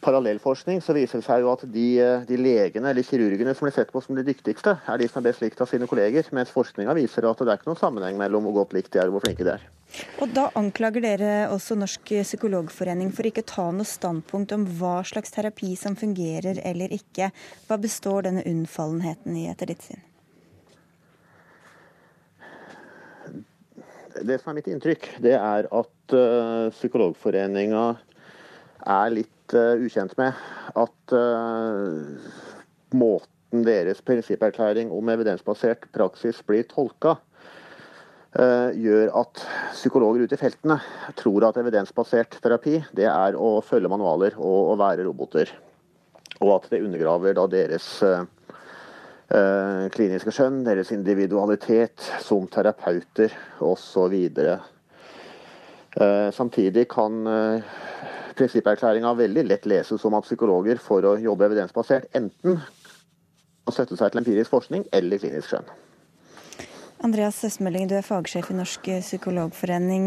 parallellforskning. Så viser det seg jo at de, de, legene eller kirurgene som blir sett på som de dyktigste, er de som er best likt av sine kolleger. Mens forskninga viser at det er ikke noen sammenheng mellom hvor godt likt de er og hvor flinke de er. Og Da anklager dere også Norsk psykologforening for ikke å ta noe standpunkt om hva slags terapi som fungerer eller ikke. Hva består denne unnfallenheten i, etter ditt syn? Det som er mitt inntrykk, det er at uh, Psykologforeninga er litt uh, ukjent med at uh, måten deres prinsipperklæring om evidensbasert praksis blir tolka, Eh, gjør at psykologer ute i feltene tror at evidensbasert terapi det er å følge manualer og å være roboter. Og at det undergraver da deres kliniske skjønn, deres individualitet som terapeuter osv. Samtidig kan prinsipperklæringa veldig lett leses som at psykologer for å jobbe evidensbasert enten kan støtte seg til empirisk forskning eller klinisk skjønn. Andreas Østmelding, du er fagsjef i Norsk psykologforening.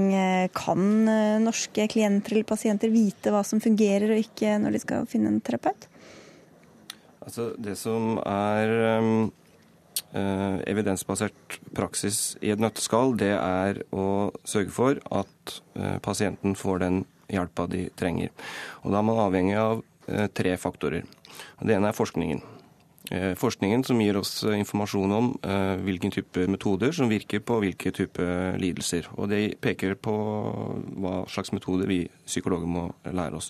Kan eh, norske klienter eller pasienter vite hva som fungerer og ikke når de skal finne en terapeut? Altså, det som er um, uh, evidensbasert praksis i et nøtteskall, det er å sørge for at uh, pasienten får den hjelpa de trenger. Og Da er man avhengig av uh, tre faktorer. Det ene er forskningen. Eh, forskningen som gir oss eh, informasjon om eh, hvilken type metoder som virker på hvilke type lidelser. Og det peker på hva slags metoder vi psykologer må lære oss.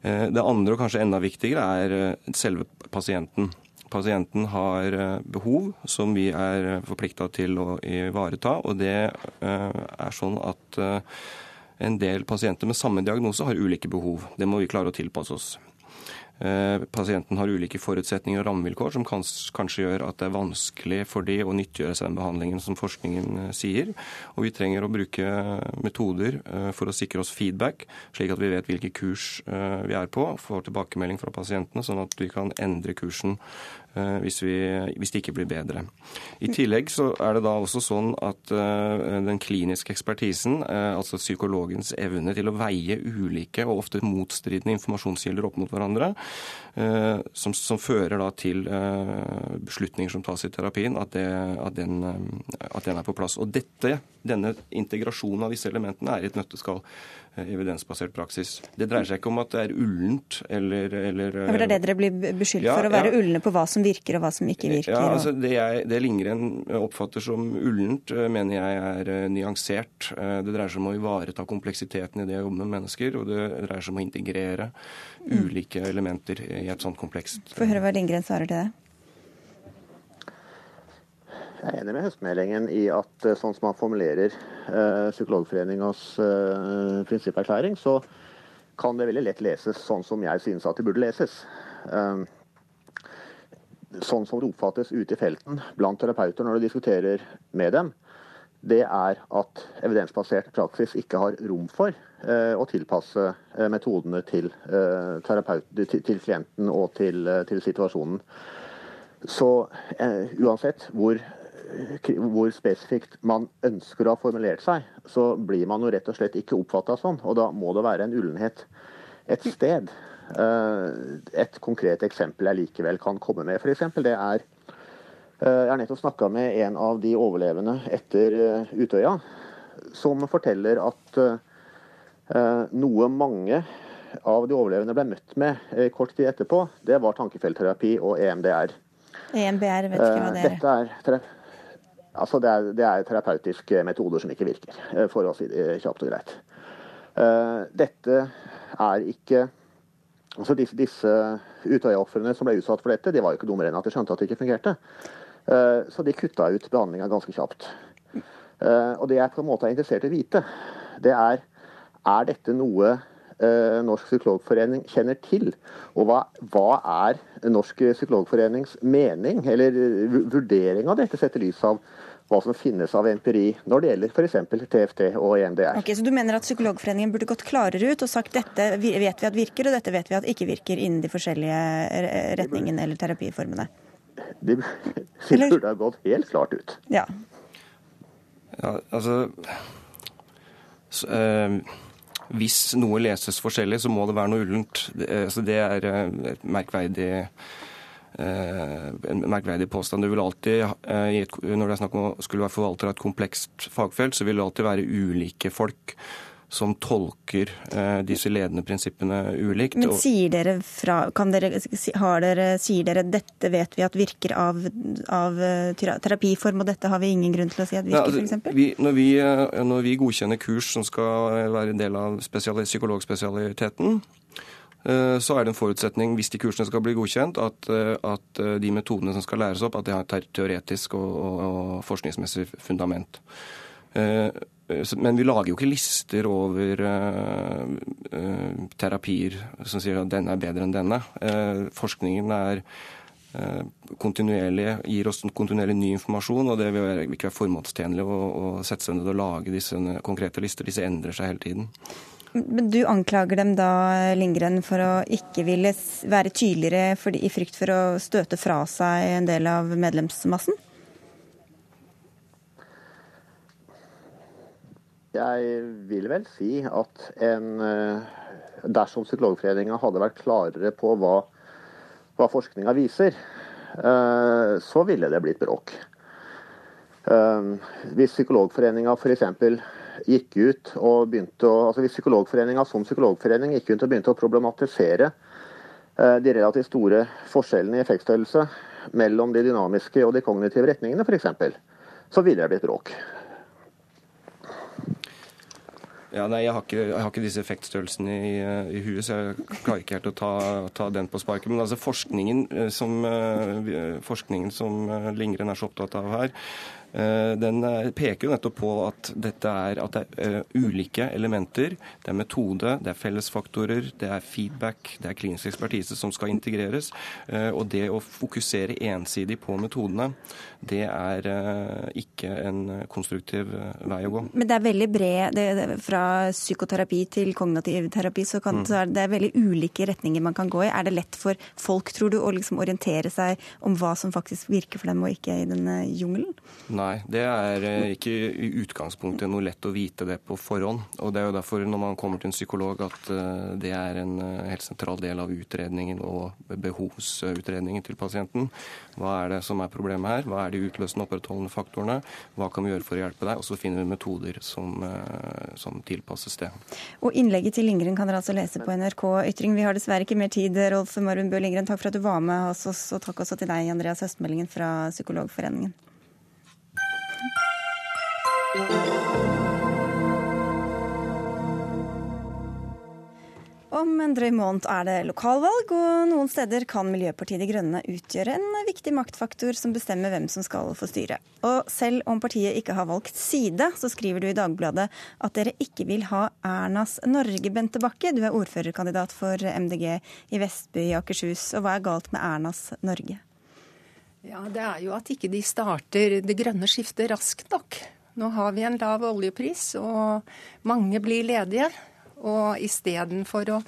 Det andre, og kanskje enda viktigere, er selve pasienten. Pasienten har behov som vi er forplikta til å ivareta. Og det er sånn at en del pasienter med samme diagnose har ulike behov. Det må vi klare å tilpasse oss. Eh, pasienten har ulike forutsetninger og rammevilkår som kanskje gjør at det er vanskelig for de å nyttiggjøre seg den behandlingen som forskningen eh, sier. Og vi trenger å bruke metoder eh, for å sikre oss feedback, slik at vi vet hvilke kurs vi er på, får tilbakemelding fra pasientene, sånn at vi kan endre kursen hvis, vi, hvis, det ikke blir bedre. I tillegg så er det da også sånn at eh, den kliniske ekspertisen, eh, altså psykologens evne til å veie ulike og ofte motstridende informasjonskilder opp mot hverandre, som, som fører da til beslutninger som tas i terapien, at, det, at, den, at den er på plass. Og dette, denne integrasjonen av disse elementene er i et nøtteskall evidensbasert praksis. Det dreier seg ikke om at det er ullent eller, eller ja, Det er det dere blir beskyldt ja, for, å være ja. ulne på hva som virker og hva som ikke virker? Ja, altså Det, jeg, det Lindgren oppfatter som ullent, eh, mener jeg er nyansert. Det dreier seg om å ivareta kompleksiteten i det å jobbe med mennesker, og det dreier seg om å integrere mm. ulike elementer i et sånt komplekst Få høre hva Lindgren svarer til det. Jeg er enig med høstmeldingen i at eh, sånn som man formulerer eh, Psykologforeningas eh, prinsipperklæring, så kan det veldig lett leses sånn som jeg synes at det burde leses. Eh, sånn som det oppfattes ute i felten blant terapeuter når du diskuterer med dem, det er at evidensbasert praksis ikke har rom for eh, å tilpasse eh, metodene til, til, til, klienten og til, til situasjonen. Så uansett hvor hvor spesifikt man ønsker å ha formulert seg, så blir man jo rett og slett ikke oppfatta sånn. Og da må det være en ullenhet et sted. Eh, et konkret eksempel jeg likevel kan komme med, f.eks. det er eh, Jeg har nettopp snakka med en av de overlevende etter eh, Utøya, som forteller at noe mange av de overlevende ble møtt med kort tid etterpå, det var tankefeltterapi og EMDR. EMBR, vet ikke hva det er. Dette er Altså det, er, det er terapeutiske metoder som ikke virker, eh, for å si det kjapt og greit. Eh, dette er ikke altså Disse, disse Utøya-ofrene som ble utsatt for dette, de var jo ikke dummere enn at de skjønte at det ikke fungerte. Eh, så de kutta ut behandlinga ganske kjapt. Og det jeg på en måte er interessert i å vite, det er er dette noe Norsk psykologforening kjenner til? Og hva, hva, er Norsk psykologforenings mening, eller vurdering av dette, sett i lys av hva som finnes av empiri når det gjelder f.eks. TFT og EMDR. Ok, Så du mener at Psykologforeningen burde gått klarere ut og sagt dette vet vi at virker, og dette vet vi at ikke virker innen de forskjellige retningene eller terapiformene? De, [laughs] de burde ha gått helt klart ut. Ja. ja altså så, øh, Hvis noe leses forskjellig, så må det være noe ullent. Det, altså, det er eh, et merkverdig Eh, en merkverdig påstand. Du vil alltid, eh, Når det er snakk om å skulle være forvalter av et komplekst fagfelt, så vil det alltid være ulike folk som tolker eh, disse ledende prinsippene ulikt. Men sier dere fra, dere, dere, sier dere dette vet vi at virker av, av, terapiform, og dette har vi ingen grunn til å si at virker, ja, altså, f.eks.? Når, vi, når vi godkjenner kurs som skal være en del av psykologspesialiteten, Eh, så er det en forutsetning, hvis de kursene skal bli godkjent, at, eh, at eh, de metodene som skal læres opp, at de har et teoretisk og, og, og forskningsmessig fundament. Men vi lager jo ikke lister over terapier som sier at denne er bedre enn denne. Forskningen er kontinuerlig, gir oss kontinuerlig ny informasjon, og det vil ikke være formålstjenlig å sette seg ned og lage disse konkrete lister. Disse endrer seg hele tiden. Men du anklager dem da, Lindgren, for å ikke ville være tydeligere i frykt for å støte fra seg en del av medlemsmassen? Jeg vil vel si at en, eh, dersom Psykologforeninga hadde vært klarere på hva, hva forskninga viser, eh, så ville det blitt bråk. Eh, hvis Psykologforeninga f.eks gikk ut og begynte å altså Hvis Psykologforeninga som psykologforening gikk ut og begynte å problematisere de relativt store forskjellene i effektstørrelse mellom de dynamiske og de kognitive retningene f.eks., så ville det blitt bråk. Ja, nei, jeg har, ikke, jeg har ikke disse effektstørrelsene i, eh, i, huet, så jeg klarer ikke helt å ta, ta den på sparket. Men altså forskningen som, forskningen som Lindgren er så opptatt av her, Eh, den eh, peker jo nettopp på at er, at det er eh, ulike elementer. Det er metode, det er fellesfaktorer, det er feedback, det er klinisk ekspertise som skal integreres. Og det å fokusere ensidig på metodene, det er ikke en konstruktiv vei å gå. Men det er veldig bred det, Fra psykoterapi til kognitiv terapi så, kan, mm. så er det er veldig ulike retninger man kan gå i. Er det lett for folk, tror du, å liksom orientere seg om hva som faktisk virker for dem og ikke i denne jungelen? Nei, det er eh, ikke i utgangspunktet noe lett å vite det på forhånd. Og Det er jo derfor når man kommer til en psykolog at eh, det er en eh, helt sentral del av utredningen og behovsutredningen til pasienten. Hva er det som er problemet her? Hva er de utløsende opprettholdende faktorene? Hva kan vi gjøre for å hjelpe deg? Og så finner vi metoder som, som tilpasses det. Og Innlegget til Lindgren kan dere altså lese på NRK Ytring. Vi har dessverre ikke mer tid. Rolf Marvin Bøe Lindgren, takk for at du var med hos oss, og takk også til deg, Andreas Høstmeldingen fra Psykologforeningen. Om en drøy måned er det lokalvalg, og noen steder kan Miljøpartiet De Grønne utgjøre en viktig maktfaktor som bestemmer hvem som skal få styre. Og selv om partiet ikke har valgt side, så skriver du i Dagbladet at dere ikke vil ha Ernas Norge, Bente Bakke. Du er ordførerkandidat for MDG i Vestby i Akershus. Og hva er galt med Ernas Norge? Ja, Det er jo at ikke de starter det grønne skiftet raskt nok. Nå har vi en lav oljepris, og mange blir ledige. Og istedenfor å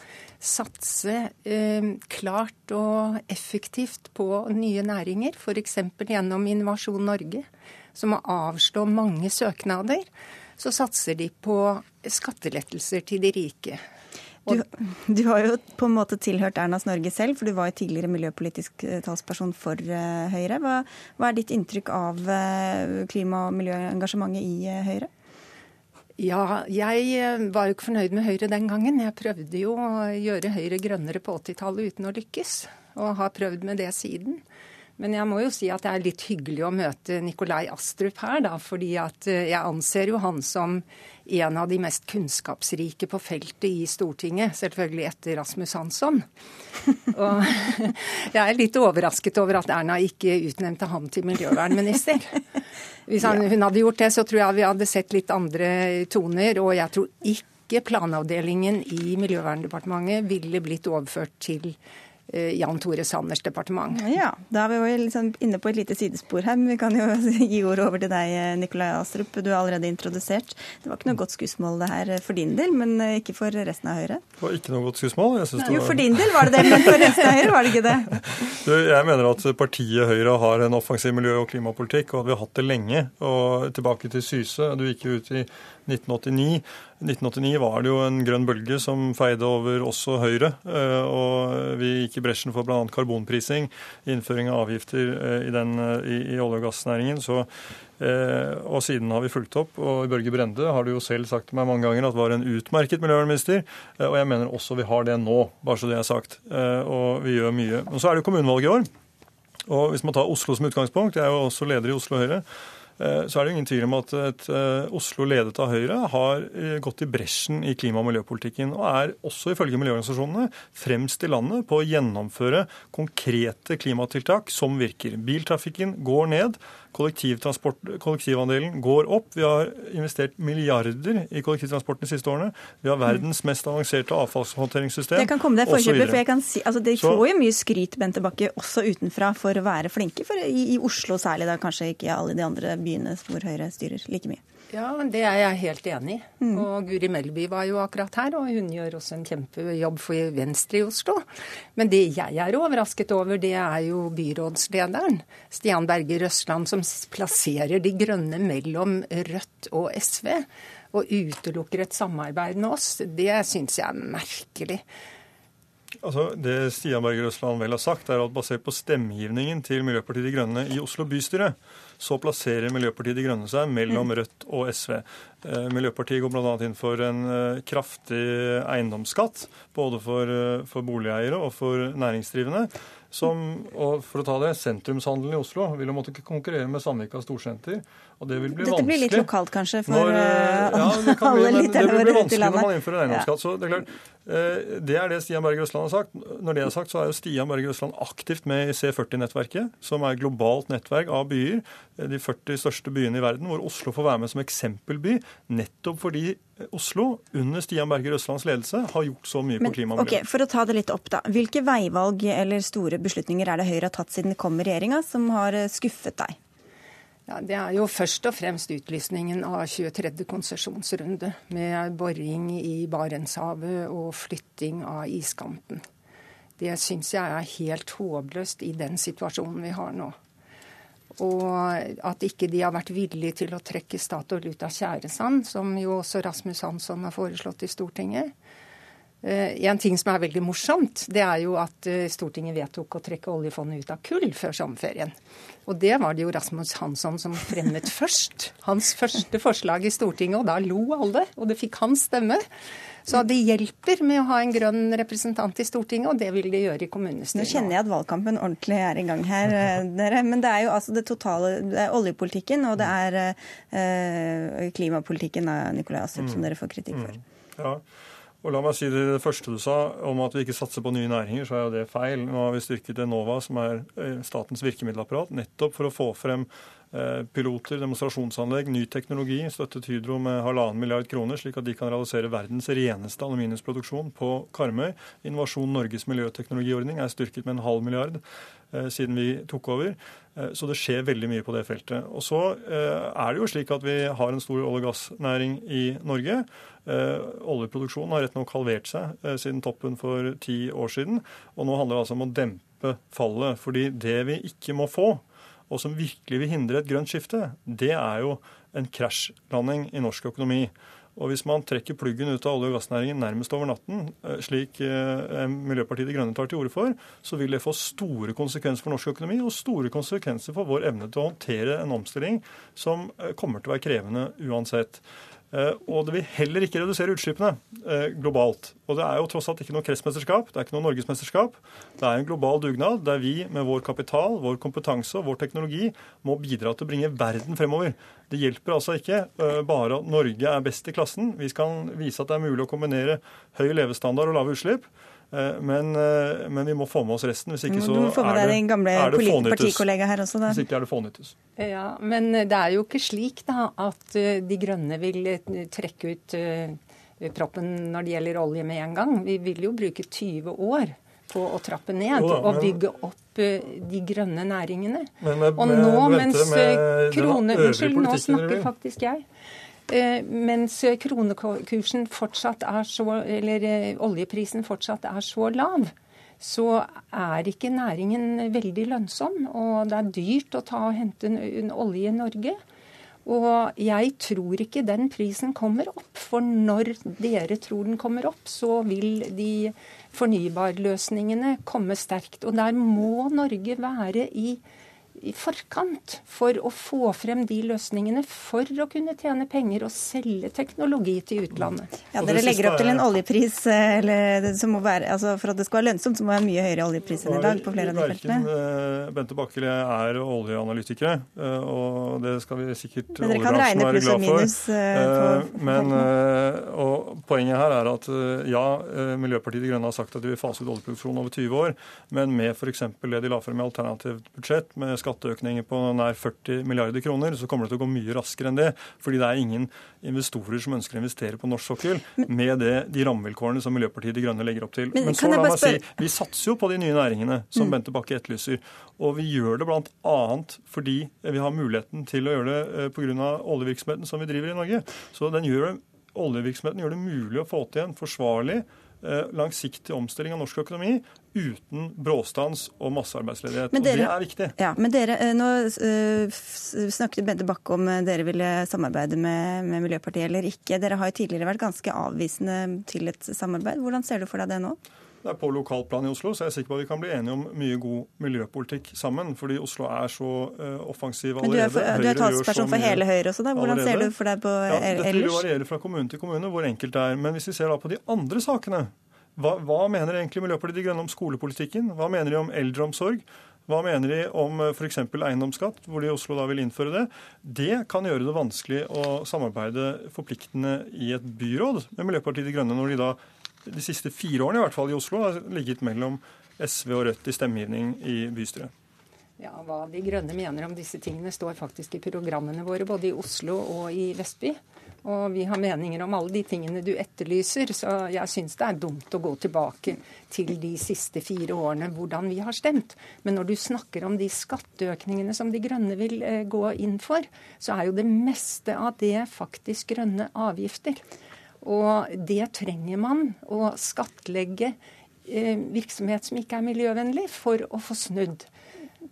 satse eh, klart og effektivt på nye næringer, f.eks. gjennom Innovasjon Norge, som må avslå mange søknader, så satser de på skattelettelser til de rike. Du, du, har jo på en måte tilhørt Ernas Norge selv, for du var jo tidligere miljøpolitisk eh, talsperson for uh, Høyre. Hva, hva, er ditt inntrykk av uh, klima- og miljøengasjementet i Høyre? Ja, jeg var jo ikke fornøyd med Høyre den gangen. Jeg prøvde jo å gjøre Høyre grønnere på 80-tallet uten å lykkes, og har prøvd med det siden. Men jeg må jo si at det er litt hyggelig å møte Nikolai Astrup her, da. Fordi at jeg anser jo han som en av de mest kunnskapsrike på feltet i Stortinget, selvfølgelig etter Rasmus Hansson. Og [laughs] jeg er litt overrasket over at Erna ikke utnevnte ham til miljøvernminister. Hvis han, hun hadde gjort det, så tror jeg vi hadde sett litt andre toner. Og jeg tror ikke planavdelingen i Miljøverndepartementet ville blitt overført til Eh, Jan Tore Sanners departement. Ja, Da er vi jo liksom inne på et lite sidespor her, men vi kan jo [laughs] gi ordet over til deg, eh, Nikolai Astrup. Du er allerede introdusert. Det var ikke noe godt skussmål det her for din del, men eh, ikke for resten av Høyre? Det var ikke noe godt skussmål. Jeg var... Jo, for din del var det det, men for resten av Høyre var det ikke det? [laughs] Du, jeg mener at partiet Høyre har en offensiv miljø- og klimapolitikk, og at vi har hatt det lenge. Og tilbake til Syse. Du gikk jo ut i 1989. 1989 var det jo en grønn bølge som feide over også Høyre. Eh, og vi gikk i bresjen for bl.a. karbonprising, innføring av avgifter eh, i, den, eh, i, i olje- og gassnæringen. Så, og siden har vi fulgt opp. Og Børge Brende har du jo selv sagt til meg mange ganger at var en utmerket miljøvernminister. Og jeg mener også vi har det nå, bare så det er sagt. Og vi gjør mye. Men så er det jo kommunevalg i år. Og hvis man tar Oslo som utgangspunkt, jeg er jo også leder i Oslo Høyre. Eh, så er det ingen tvil om at et eh, Oslo ledet av Høyre har eh, gått i bresjen i klima- og miljøpolitikken, og er også ifølge miljøorganisasjonene fremst i landet på å gjennomføre konkrete klimatiltak som virker. Biltrafikken går ned kollektivandelen går opp. Vi har investert milliarder i kollektivtransporten de siste årene. Vi har verdens mest avanserte avfallshåndteringssystem. Det kan komme deg forkjøpet, for jeg kan si, altså De får jo mye skryt, Bente Bakke, også utenfra for å være flinke. For i, i Oslo særlig, da kanskje ikke i alle de andre byene hvor Høyre styrer like mye. Ja, det er jeg helt enig i. Mm. Og Guri Melby var jo akkurat her, og hun gjør også en kjempejobb for Venstre i Oslo. Men det jeg er overrasket over, det er jo byrådslederen, Stian Berger Røsland, som plasserer De grønne mellom Rødt og SV. Og utelukker et samarbeid med oss. Det syns jeg er merkelig. Altså, Det Stian Berger Røsland vel har sagt, er at basert på stemmegivningen til Miljøpartiet De Grønne i Oslo bystyre, så plasserer Miljøpartiet De Grønne seg mellom mm. Rødt og SV. Miljøpartiet går bl.a. inn for en kraftig eiendomsskatt, både for, for boligeiere og for næringsdrivende. Som, og for å ta det, Sentrumshandelen i Oslo vil jo måtte konkurrere med Sandvika storsenter. Og det vil bli Dette vanskelig. blir litt lokalt kanskje for når, uh, ja, det kan bli, alle men det blir bli vanskelig når man innfører eiendomsskatt. så Det er klart, eh, det er det Stian Berger Østland har sagt. Når det er sagt, så er jo Stian Berger Østland aktivt med i C40-nettverket, som er et globalt nettverk av byer, eh, de 40 største byene i verden, hvor Oslo får være med som eksempelby, nettopp fordi Oslo under Stian Berger Østlands ledelse har gjort så mye Men, på klima og miljø. ok, For å ta det litt opp, da. Hvilke veivalg eller store beslutninger er det Høyre har tatt siden det kom i regjeringa, som har eh, skuffet deg? Ja, Det er jo først og fremst utlysningen av 23. konsesjonsrunde, med boring i Barentshavet og flytting av iskanten. Det syns jeg er helt håpløst i den situasjonen vi har nå. Og at ikke de har vært villige til å trekke Statoil ut av tjæresand, som jo også Rasmus Hansson har foreslått i Stortinget. Eh, en ting som er veldig morsomt, det er jo at eh, Stortinget vedtok å trekke oljefondet ut av kull før sommerferien. Og det var det jo Rasmus Hansson som fremmet [laughs] først. Hans første forslag i Stortinget, og da lo alle. Og det fikk hans stemme. Så det hjelper med å ha en grønn representant i Stortinget, og det vil det gjøre i Nå kjenner jeg at valgkampen ordentlig er i gang her, eh, dere. Men det er jo altså det totale Det er oljepolitikken og det er eh, klimapolitikken av Nikolai Astrup som dere får kritikk for. Ja. Og la meg si det, det første du sa om at vi ikke satser på nye næringer, så er jo det feil. Nå har vi styrket Enova, som er eh, statens virkemiddelapparat, nettopp for å få frem eh, piloter, demonstrasjonsanlegg, ny teknologi. Støttet Hydro med halvannen milliard kroner, slik at de kan realisere verdens reneste aluminiumsproduksjon på Karmøy. Innovasjon Norges miljøteknologiordning er styrket med en halv milliard eh, siden vi tok over. Eh, Så det skjer veldig mye på det feltet. Og så eh, er det jo slik at vi har en stor olje- og gassnæring i Norge. Eh, Oljeproduksjonen har rett nok halvert seg siden toppen for ti år siden. Og nå handler det altså om å dempe fallet. Fordi det vi ikke må få, og som virkelig vil hindre et grønt skifte, det er jo en krasjlanding i norsk økonomi. Og hvis man trekker pluggen ut av olje- og gassnæringen nærmest over natten, eh, slik eh, Miljøpartiet De Grønne tar til orde for, så vil det få store konsekvenser for norsk økonomi og store konsekvenser for vår evne til å håndtere en omstilling som eh, kommer til å være krevende uansett. Eh, Og det vil heller ikke redusere utslippene eh, globalt. Og det er jo tross alt ikke noe kretsmesterskap, det er ikke noe norgesmesterskap. Det er en global dugnad der vi med vår kapital, vår kompetanse og vår teknologi må bidra til å bringe verden fremover. Det hjelper altså ikke eh, bare at Norge er best i klassen. Vi skal vise at det er mulig å kombinere høy levestandard og lave utslipp. Eh, Men, eh, men vi må få med oss resten. Hvis ikke så Du får med er deg det, din gamle er det fånyttes. partikollega her også, da. Hvis ikke er det fånyttes. Ja, Men det er jo ikke slik da at eh, De grønne vil trekke ut proppen når det gjelder olje med en gang. Vi vil jo bruke 20 år på å trappe ned Jo da, og men- bygge opp de grønne næringene. Men med- og nå, mens med krone... Unnskyld, nå snakker faktisk jeg. Eh, Mens kronekursen fortsatt er så, eller eh, oljeprisen fortsatt er så lav, så er ikke næringen veldig lønnsom. Og det er dyrt å ta og hente en, en olje i Norge. Og jeg tror ikke den prisen kommer opp. For når dere tror den kommer opp, så vil de fornybarløsningene komme sterkt. Og der må Norge være i, i forkant for å få frem de løsningene for å kunne tjene penger og selge teknologi til utlandet. Ja, Dere legger opp til en oljepris eh, eller, det som må være, altså for at det skal være lønnsomt, så må det være mye høyere oljepris enn i dag på flere av de feltene. eh, Bente Bakke er oljeanalytikere, eh, og det skal vi sikkert Men dere kan regne pluss og minus, på- Men og poenget her er at ja, Miljøpartiet De Grønne har sagt at de vil fase ut oljeproduksjon over 20 år, men med f.eks. det de la frem i alternativt budsjett, med skatteøkninger på nær 40 milliarder kroner, så kommer det til å gå mye raskere enn det. Fordi det er ingen investorer som ønsker å investere på norsk sokkel med det, de rammevilkårene som Miljøpartiet De Grønne legger opp til. Men Men, så la meg si, vi satser jo på de nye næringene som Mm. Bente Bakke etterlyser. Og vi gjør det bl.a. fordi vi har muligheten til å gjøre det eh, pga. oljevirksomheten som vi driver i Norge. Så den gjør det, oljevirksomheten gjør det mulig å få til en forsvarlig eh, langsiktig omstilling av norsk økonomi uten bråstans og massearbeidsledighet. Men og det er viktig. Ja, men dere, eh, Nå eh, snakket Bente Bakke om eh, dere ville samarbeide med, med Miljøpartiet eller ikke. Dere har jo tidligere vært ganske avvisende til et samarbeid. Hvordan ser du for deg det nå? det er på lokalplan i Oslo, så jeg er sikker på at vi kan bli enige om mye god miljøpolitikk sammen. Fordi Oslo er så uh, offensiv allerede. Men du er, for, du er talsperson for hele Høyre også, da. Hvordan allerede. ser du for deg på ja, ellers? Dette vil variere fra kommune til kommune hvor enkelt det er. Men hvis vi ser da på de andre sakene, hva, hva mener egentlig Miljøpartiet De Grønne om skolepolitikken? Hva mener de om eldreomsorg? Hva mener de om eh, f.eks. eiendomsskatt, hvor de i Oslo da vil innføre det? Det kan gjøre det vanskelig å samarbeide forpliktende i et byråd med Miljøpartiet De Grønne, når de da de siste fire årene i hvert fall i Oslo har ligget mellom SV og Rødt i stemmegivning i bystyret. Ja, Hva De Grønne mener om disse tingene står faktisk i programmene våre, både i Oslo og i Vestby. Og vi har meninger om alle de tingene du etterlyser, så jeg syns det er dumt å gå tilbake til de siste fire årene hvordan vi har stemt. Men når du snakker om de skatteøkningene som De Grønne vil eh, gå inn for, så er jo det meste av det faktisk grønne avgifter. Og det trenger man å skattlegge eh, virksomhet som ikke er miljøvennlig, for å få snudd.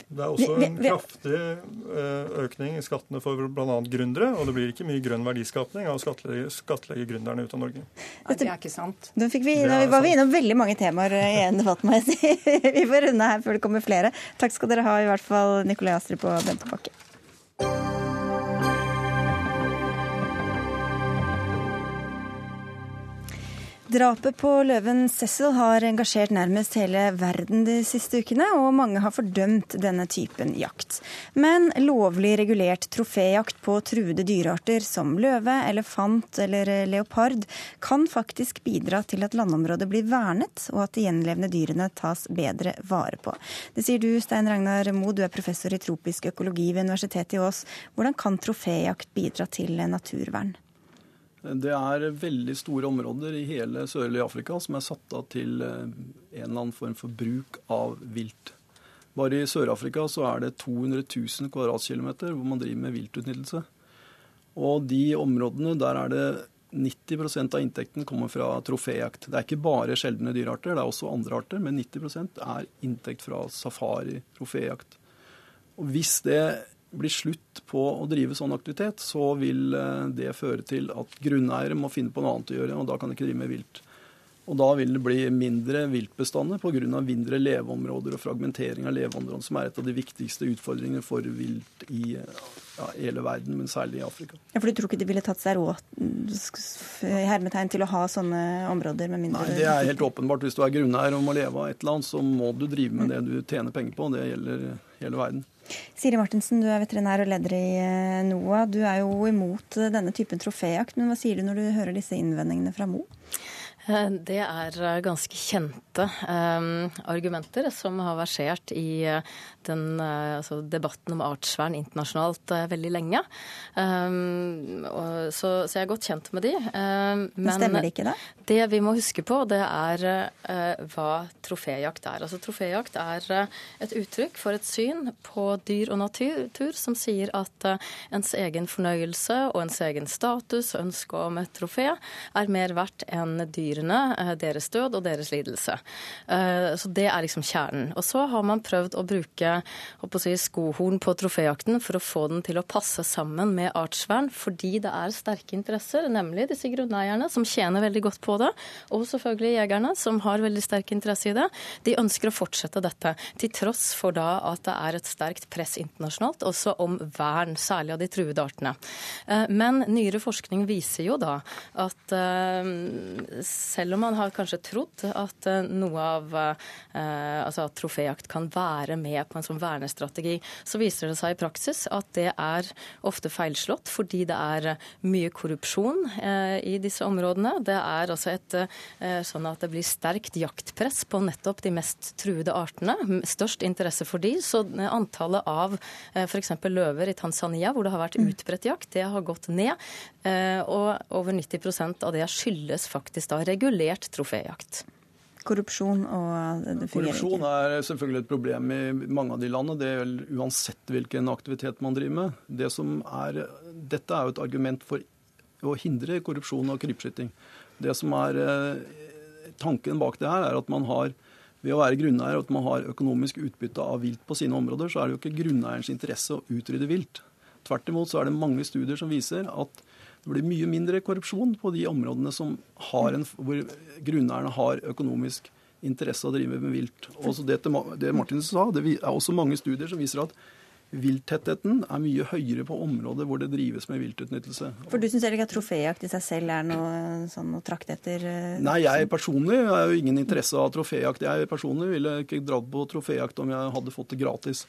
Det er også en kraftig eh, økning i skattene for bl.a. gründere. Og det blir ikke mye grønn verdiskapning av å skattlegge, skattlegge gründerne ut av Norge. Ja, det er ikke sant. Da, vi, da var vi innom veldig mange temaer i en debatt, må jeg si. [laughs] Vi får runde her før det kommer flere. Takk skal dere ha, i hvert fall Nikolai Astrup og Bente Bakke. Drapet på løven Cecil har engasjert nærmest hele verden de siste ukene, og mange har fordømt denne typen jakt. Men lovlig regulert troféjakt på truede dyrearter som løve, elefant eller leopard kan faktisk bidra til at landområdet blir vernet, og at de gjenlevende dyrene tas bedre vare på. Det sier du, Stein Ragnar Moe, du er professor i tropisk økologi ved Universitetet i Ås. Hvordan kan troféjakt bidra til naturvern? Det er veldig store områder i hele sørlige Afrika som er satt av til eh, en eller annen form for bruk av vilt. Bare i Sør-Afrika så er det 200 000 kvadratkilometer hvor man driver med viltutnyttelse. Og de områdene, der er det 90% av inntekten kommer fra troféjakt. Det er ikke bare sjeldne dyrearter, det er også andre arter, men 90% er inntekt fra safari, troféjakt. Og hvis det blir slutt på å drive sånn aktivitet, så vil eh, det føre til at grunneiere må finne på noe annet å gjøre, og da kan de ikke drive med vilt. Og da vil det bli mindre viltbestander pga. mindre leveområder og fragmentering av leveområder, som er et av de viktigste utfordringene for vilt i ja, hele verden, men særlig i Afrika. Ja, For du tror ikke de ville tatt seg råd hermetegn til å ha sånne områder med mindre Nei, det er helt åpenbart. Hvis du er grunneier og må leve av et eller annet, så må du drive med det du tjener penger på. Det gjelder hele verden. Siri Martinsen, du er veterinær og leder i NOA. Du er jo imot eh, denne typen troféjakt, men hva sier du når du hører disse innvendingene fra Mo? Eh, det er ganske kjente argumenter som har versert i den, altså debatten om artsvern internasjonalt veldig lenge. så, så, jeg er godt kjent med de. men stemmer det ikke, da? Det vi må huske på, det er hva troféjakt er. Altså Troféjakt er et uttrykk for et syn på dyr og natur som sier at ens egen fornøyelse og ens egen status og ønske om et trofé er mer verdt enn dyrene, deres død og deres lidelse. Så det er liksom kjernen. Og så har man prøvd å bruke å si, skohorn på troféjakten for å få den til å passe sammen med artsvern, fordi det er sterke interesser, nemlig disse grunneierne, som tjener veldig godt på det, og selvfølgelig jegerne, som har veldig sterk interesse i det. De ønsker å fortsette dette, til tross for da at det er et sterkt press internasjonalt også om vern, særlig av de truede artene. Eh, men nyere forskning viser jo da at eh, selv om man har kanskje trodd at eh, noe av altså at troféjakt kan være med på en sånn vernestrategi, så viser det seg i praksis at det er ofte feilslått fordi det er mye korrupsjon i disse områdene. Det er altså et sånn at det blir sterkt jaktpress på nettopp de mest truede artene. Størst interesse for de, så antallet av eh, f.eks. løver i Tanzania, hvor det har vært mm. utbredt jakt, det har gått ned. Eh, og over 90% av det skyldes faktisk da regulert troféjakt. Korrupsjon og det Korrupsjon er selvfølgelig et problem i mange av de landene. Det gjelder uansett hvilken aktivitet man driver med. Det er, dette er jo et argument for å hindre korrupsjon og krypskyting. Det som er eh, tanken bak det her er at man har ved å være grunneier at man har økonomisk utbytte av vilt på sine områder, så er det jo ikke grunneierens interesse å utrydde vilt. Tvert imot så er det mange studier som viser at det blir mye mindre korrupsjon på de områdene en, hvor grunneierne har økonomisk interesse av å drive med vilt. Også det, det Martin sa, det er også mange studier som viser at vilttettheten er mye høyere på områder hvor det drives med viltutnyttelse. For du syns ikke at troféjakt i seg selv er noe sånn å trakte etter? Eh, Nei, jeg personlig har jo ingen interesse av troféjakt. Jeg personlig ville ikke dratt på troféjakt om jeg hadde fått det gratis.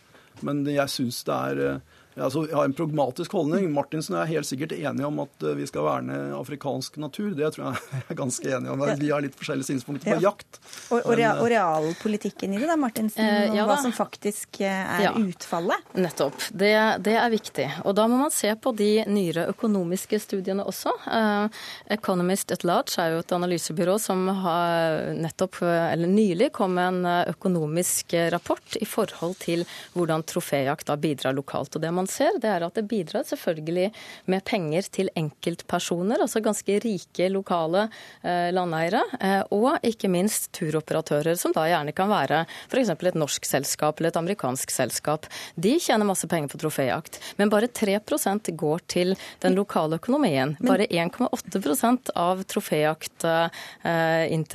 Men jeg syns det er eh, Altså, jeg har en pragmatisk holdning. Martinsen er helt sikkert enig om at eh, vi skal verne afrikansk natur. Det tror jeg [laughs] er ganske enig om. Vi har litt forskjellige synspunkter på ja. jakt. Og, og, rea, og, realpolitikken i det, da, Martinsen? Eh, ja, hva som faktisk eh, er ja. utfallet? Nettopp. Det, det, er viktig. Og da må man se på de nyere økonomiske studiene også. Uh, Economist at Large er jo et analysebyrå som har nettopp, eller nylig kom med en økonomisk rapport i forhold til hvordan troféjakt bidrar lokalt. Og det man man ser, det er at det bidrar selvfølgelig med penger til enkeltpersoner, altså ganske rike lokale eh, landeiere, eh, og ikke minst turoperatører, som da gjerne kan være f.eks. et norsk selskap eller et amerikansk selskap. De tjener masse penger på troféjakt, men bare 3% går til den lokale økonomien. Bare 1,8% av troféjakt eh,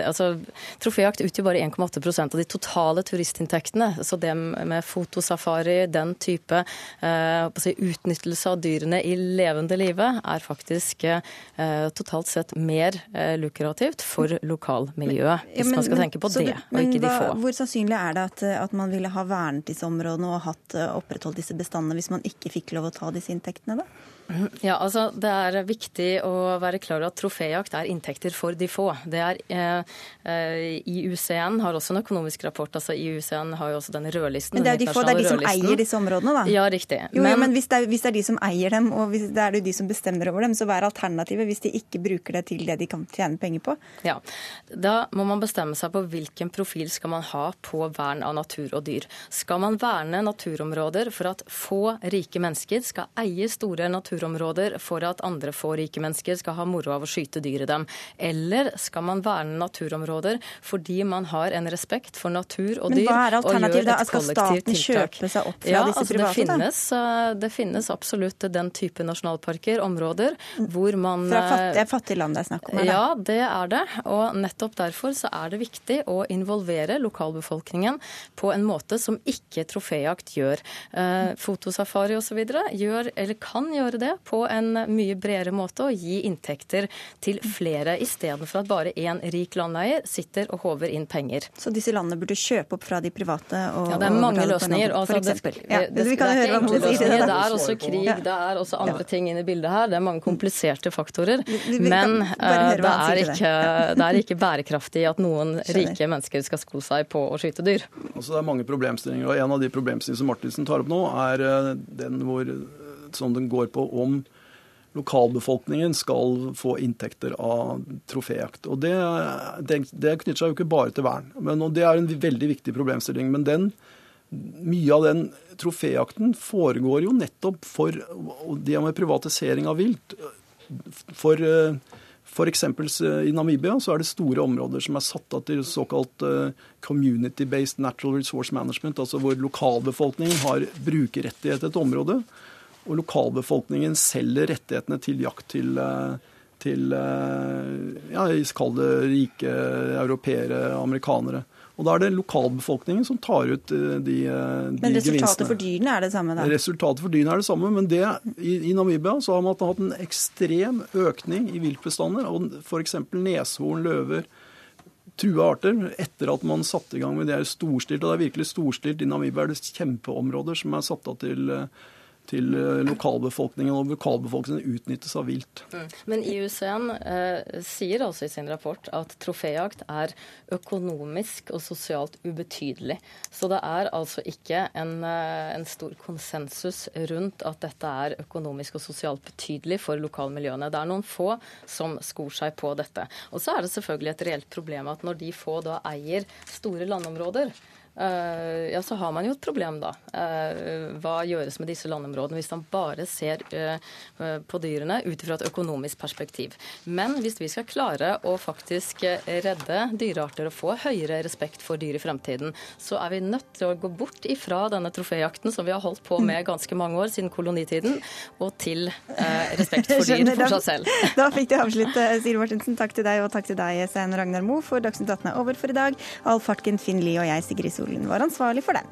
altså, Troféjakt utgjør bare 1,8% av de totale turistinntektene. Så det med fotosafari, den type eh, si, utnyttelse av dyrene i levende live er faktisk eh, totalt sett mer eh, lukrativt for lokalmiljøet, hvis ja, men, man skal tenke på det, du, og ikke de få. Hvor sannsynlig er det at, at, man ville ha vernet disse områdene og hatt eh, opprettholdt disse bestandene hvis man ikke fikk lov å ta disse inntektene, da? Ja, altså Det er viktig å være klar over at troféjakt er inntekter for de få. Det er, eh, eh IUCN har også en økonomisk rapport. altså IUCN har jo også denne rødlisten. Men det er jo de få, det er de som eier disse områdene, da? Ja, riktig. Jo, men, ja, men hvis, det er, hvis, det er, de som eier dem, og hvis det er de som bestemmer over dem, så hva er alternativet hvis de ikke bruker det til det de kan tjene penger på? Ja, Da må man bestemme seg på hvilken profil skal man ha på vern av natur og dyr. Skal man verne naturområder for at få rike mennesker skal eie store naturområder? Naturområder for at andre få rike mennesker skal ha moro av å skyte dyr i dem? Eller skal man verne naturområder fordi man har en respekt for natur og dyr? Men hva er alternativet da? Skal staten kjøpe seg opp fra ja, disse altså private? Det finnes, eh, det finnes, absolutt den type nasjonalparker, områder, hvor man Fra fattige, eh, fattige land det er snakk om? Eller? Ja, det er det. Og nettopp derfor så er det viktig å involvere lokalbefolkningen på en måte som ikke troféjakt gjør. Eh, fotosafari osv. gjør, eller kan gjøre det det på en mye bredere måte og gi inntekter til flere, istedenfor at bare én rik landeier sitter og håver inn penger. Så disse landene burde kjøpe opp fra de private? Og, ja, det er mange løsninger. Altså, det, det, det, det, det, er ikke enkle løsninger. Det er også krig, det er også andre ting inne i bildet her. Det er mange kompliserte faktorer. Men eh, det er, ikke, det er ikke bærekraftig at noen rike mennesker skal sko seg på å skyte dyr. Altså, det er mange problemstillinger, og En av de problemstillingene som Martinsen tar opp nå, er eh, den hvor som den går på om lokalbefolkningen skal få inntekter av troféjakt. Og det, det, det, knytter seg jo ikke bare til vern. Men, og det er en veldig viktig problemstilling. Men den, mye av den troféjakten foregår jo nettopp for det med privatisering av vilt. For F.eks. i Namibia så er det store områder som er satt av til såkalt eh, community-based natural resource management, altså hvor lokalbefolkningen har brukerrettighet til et område og lokalbefolkningen selger rettighetene til jakt til, eh, til eh, ja, kall det rike europeere, amerikanere. Og Da er det lokalbefolkningen som tar ut eh, de, gevinstene. Men resultatet gevinstene. for dyrene er det samme? da? Resultatet for dyrene er det samme, men det, i, i Namibia så har man hatt en ekstrem økning i viltbestander. og F.eks. neshorn, løver, trua arter. Etter at man satte i gang med det er storstilt, og det er virkelig storstilt i Namibia, er det kjempeområder som er satt av til til eh, lokalbefolkningen, og lokalbefolkningen utnyttes av vilt. Mm. Men IUCN eh, sier altså i sin rapport at troféjakt er økonomisk og sosialt ubetydelig. Så det er altså ikke en, eh, en, stor konsensus rundt at dette er økonomisk og sosialt betydelig for lokalmiljøene. Det er noen få som skor seg på dette. Og så er det selvfølgelig et reelt problem at når de få da eier store landområder, ja, så har man jo et problem, da. Eh, hva gjøres med disse landområdene hvis man bare ser eh, på dyrene ut fra et økonomisk perspektiv. Men hvis vi skal klare å faktisk redde dyrearter og få høyere respekt for dyr i fremtiden, så er vi nødt til å gå bort ifra denne troféjakten som vi har holdt på med ganske mange år, siden kolonitiden, og til respekt for dyr for seg selv. [laughs] Da fikk du avslutte, Siri Martinsen. Takk til deg, og takk til deg, Stein Ragnar Moe, for Dagsnytt 18 er over for i dag. Alf Hartken, Finn Lie og jeg, Sigrid Sol Solen var ansvarlig for den.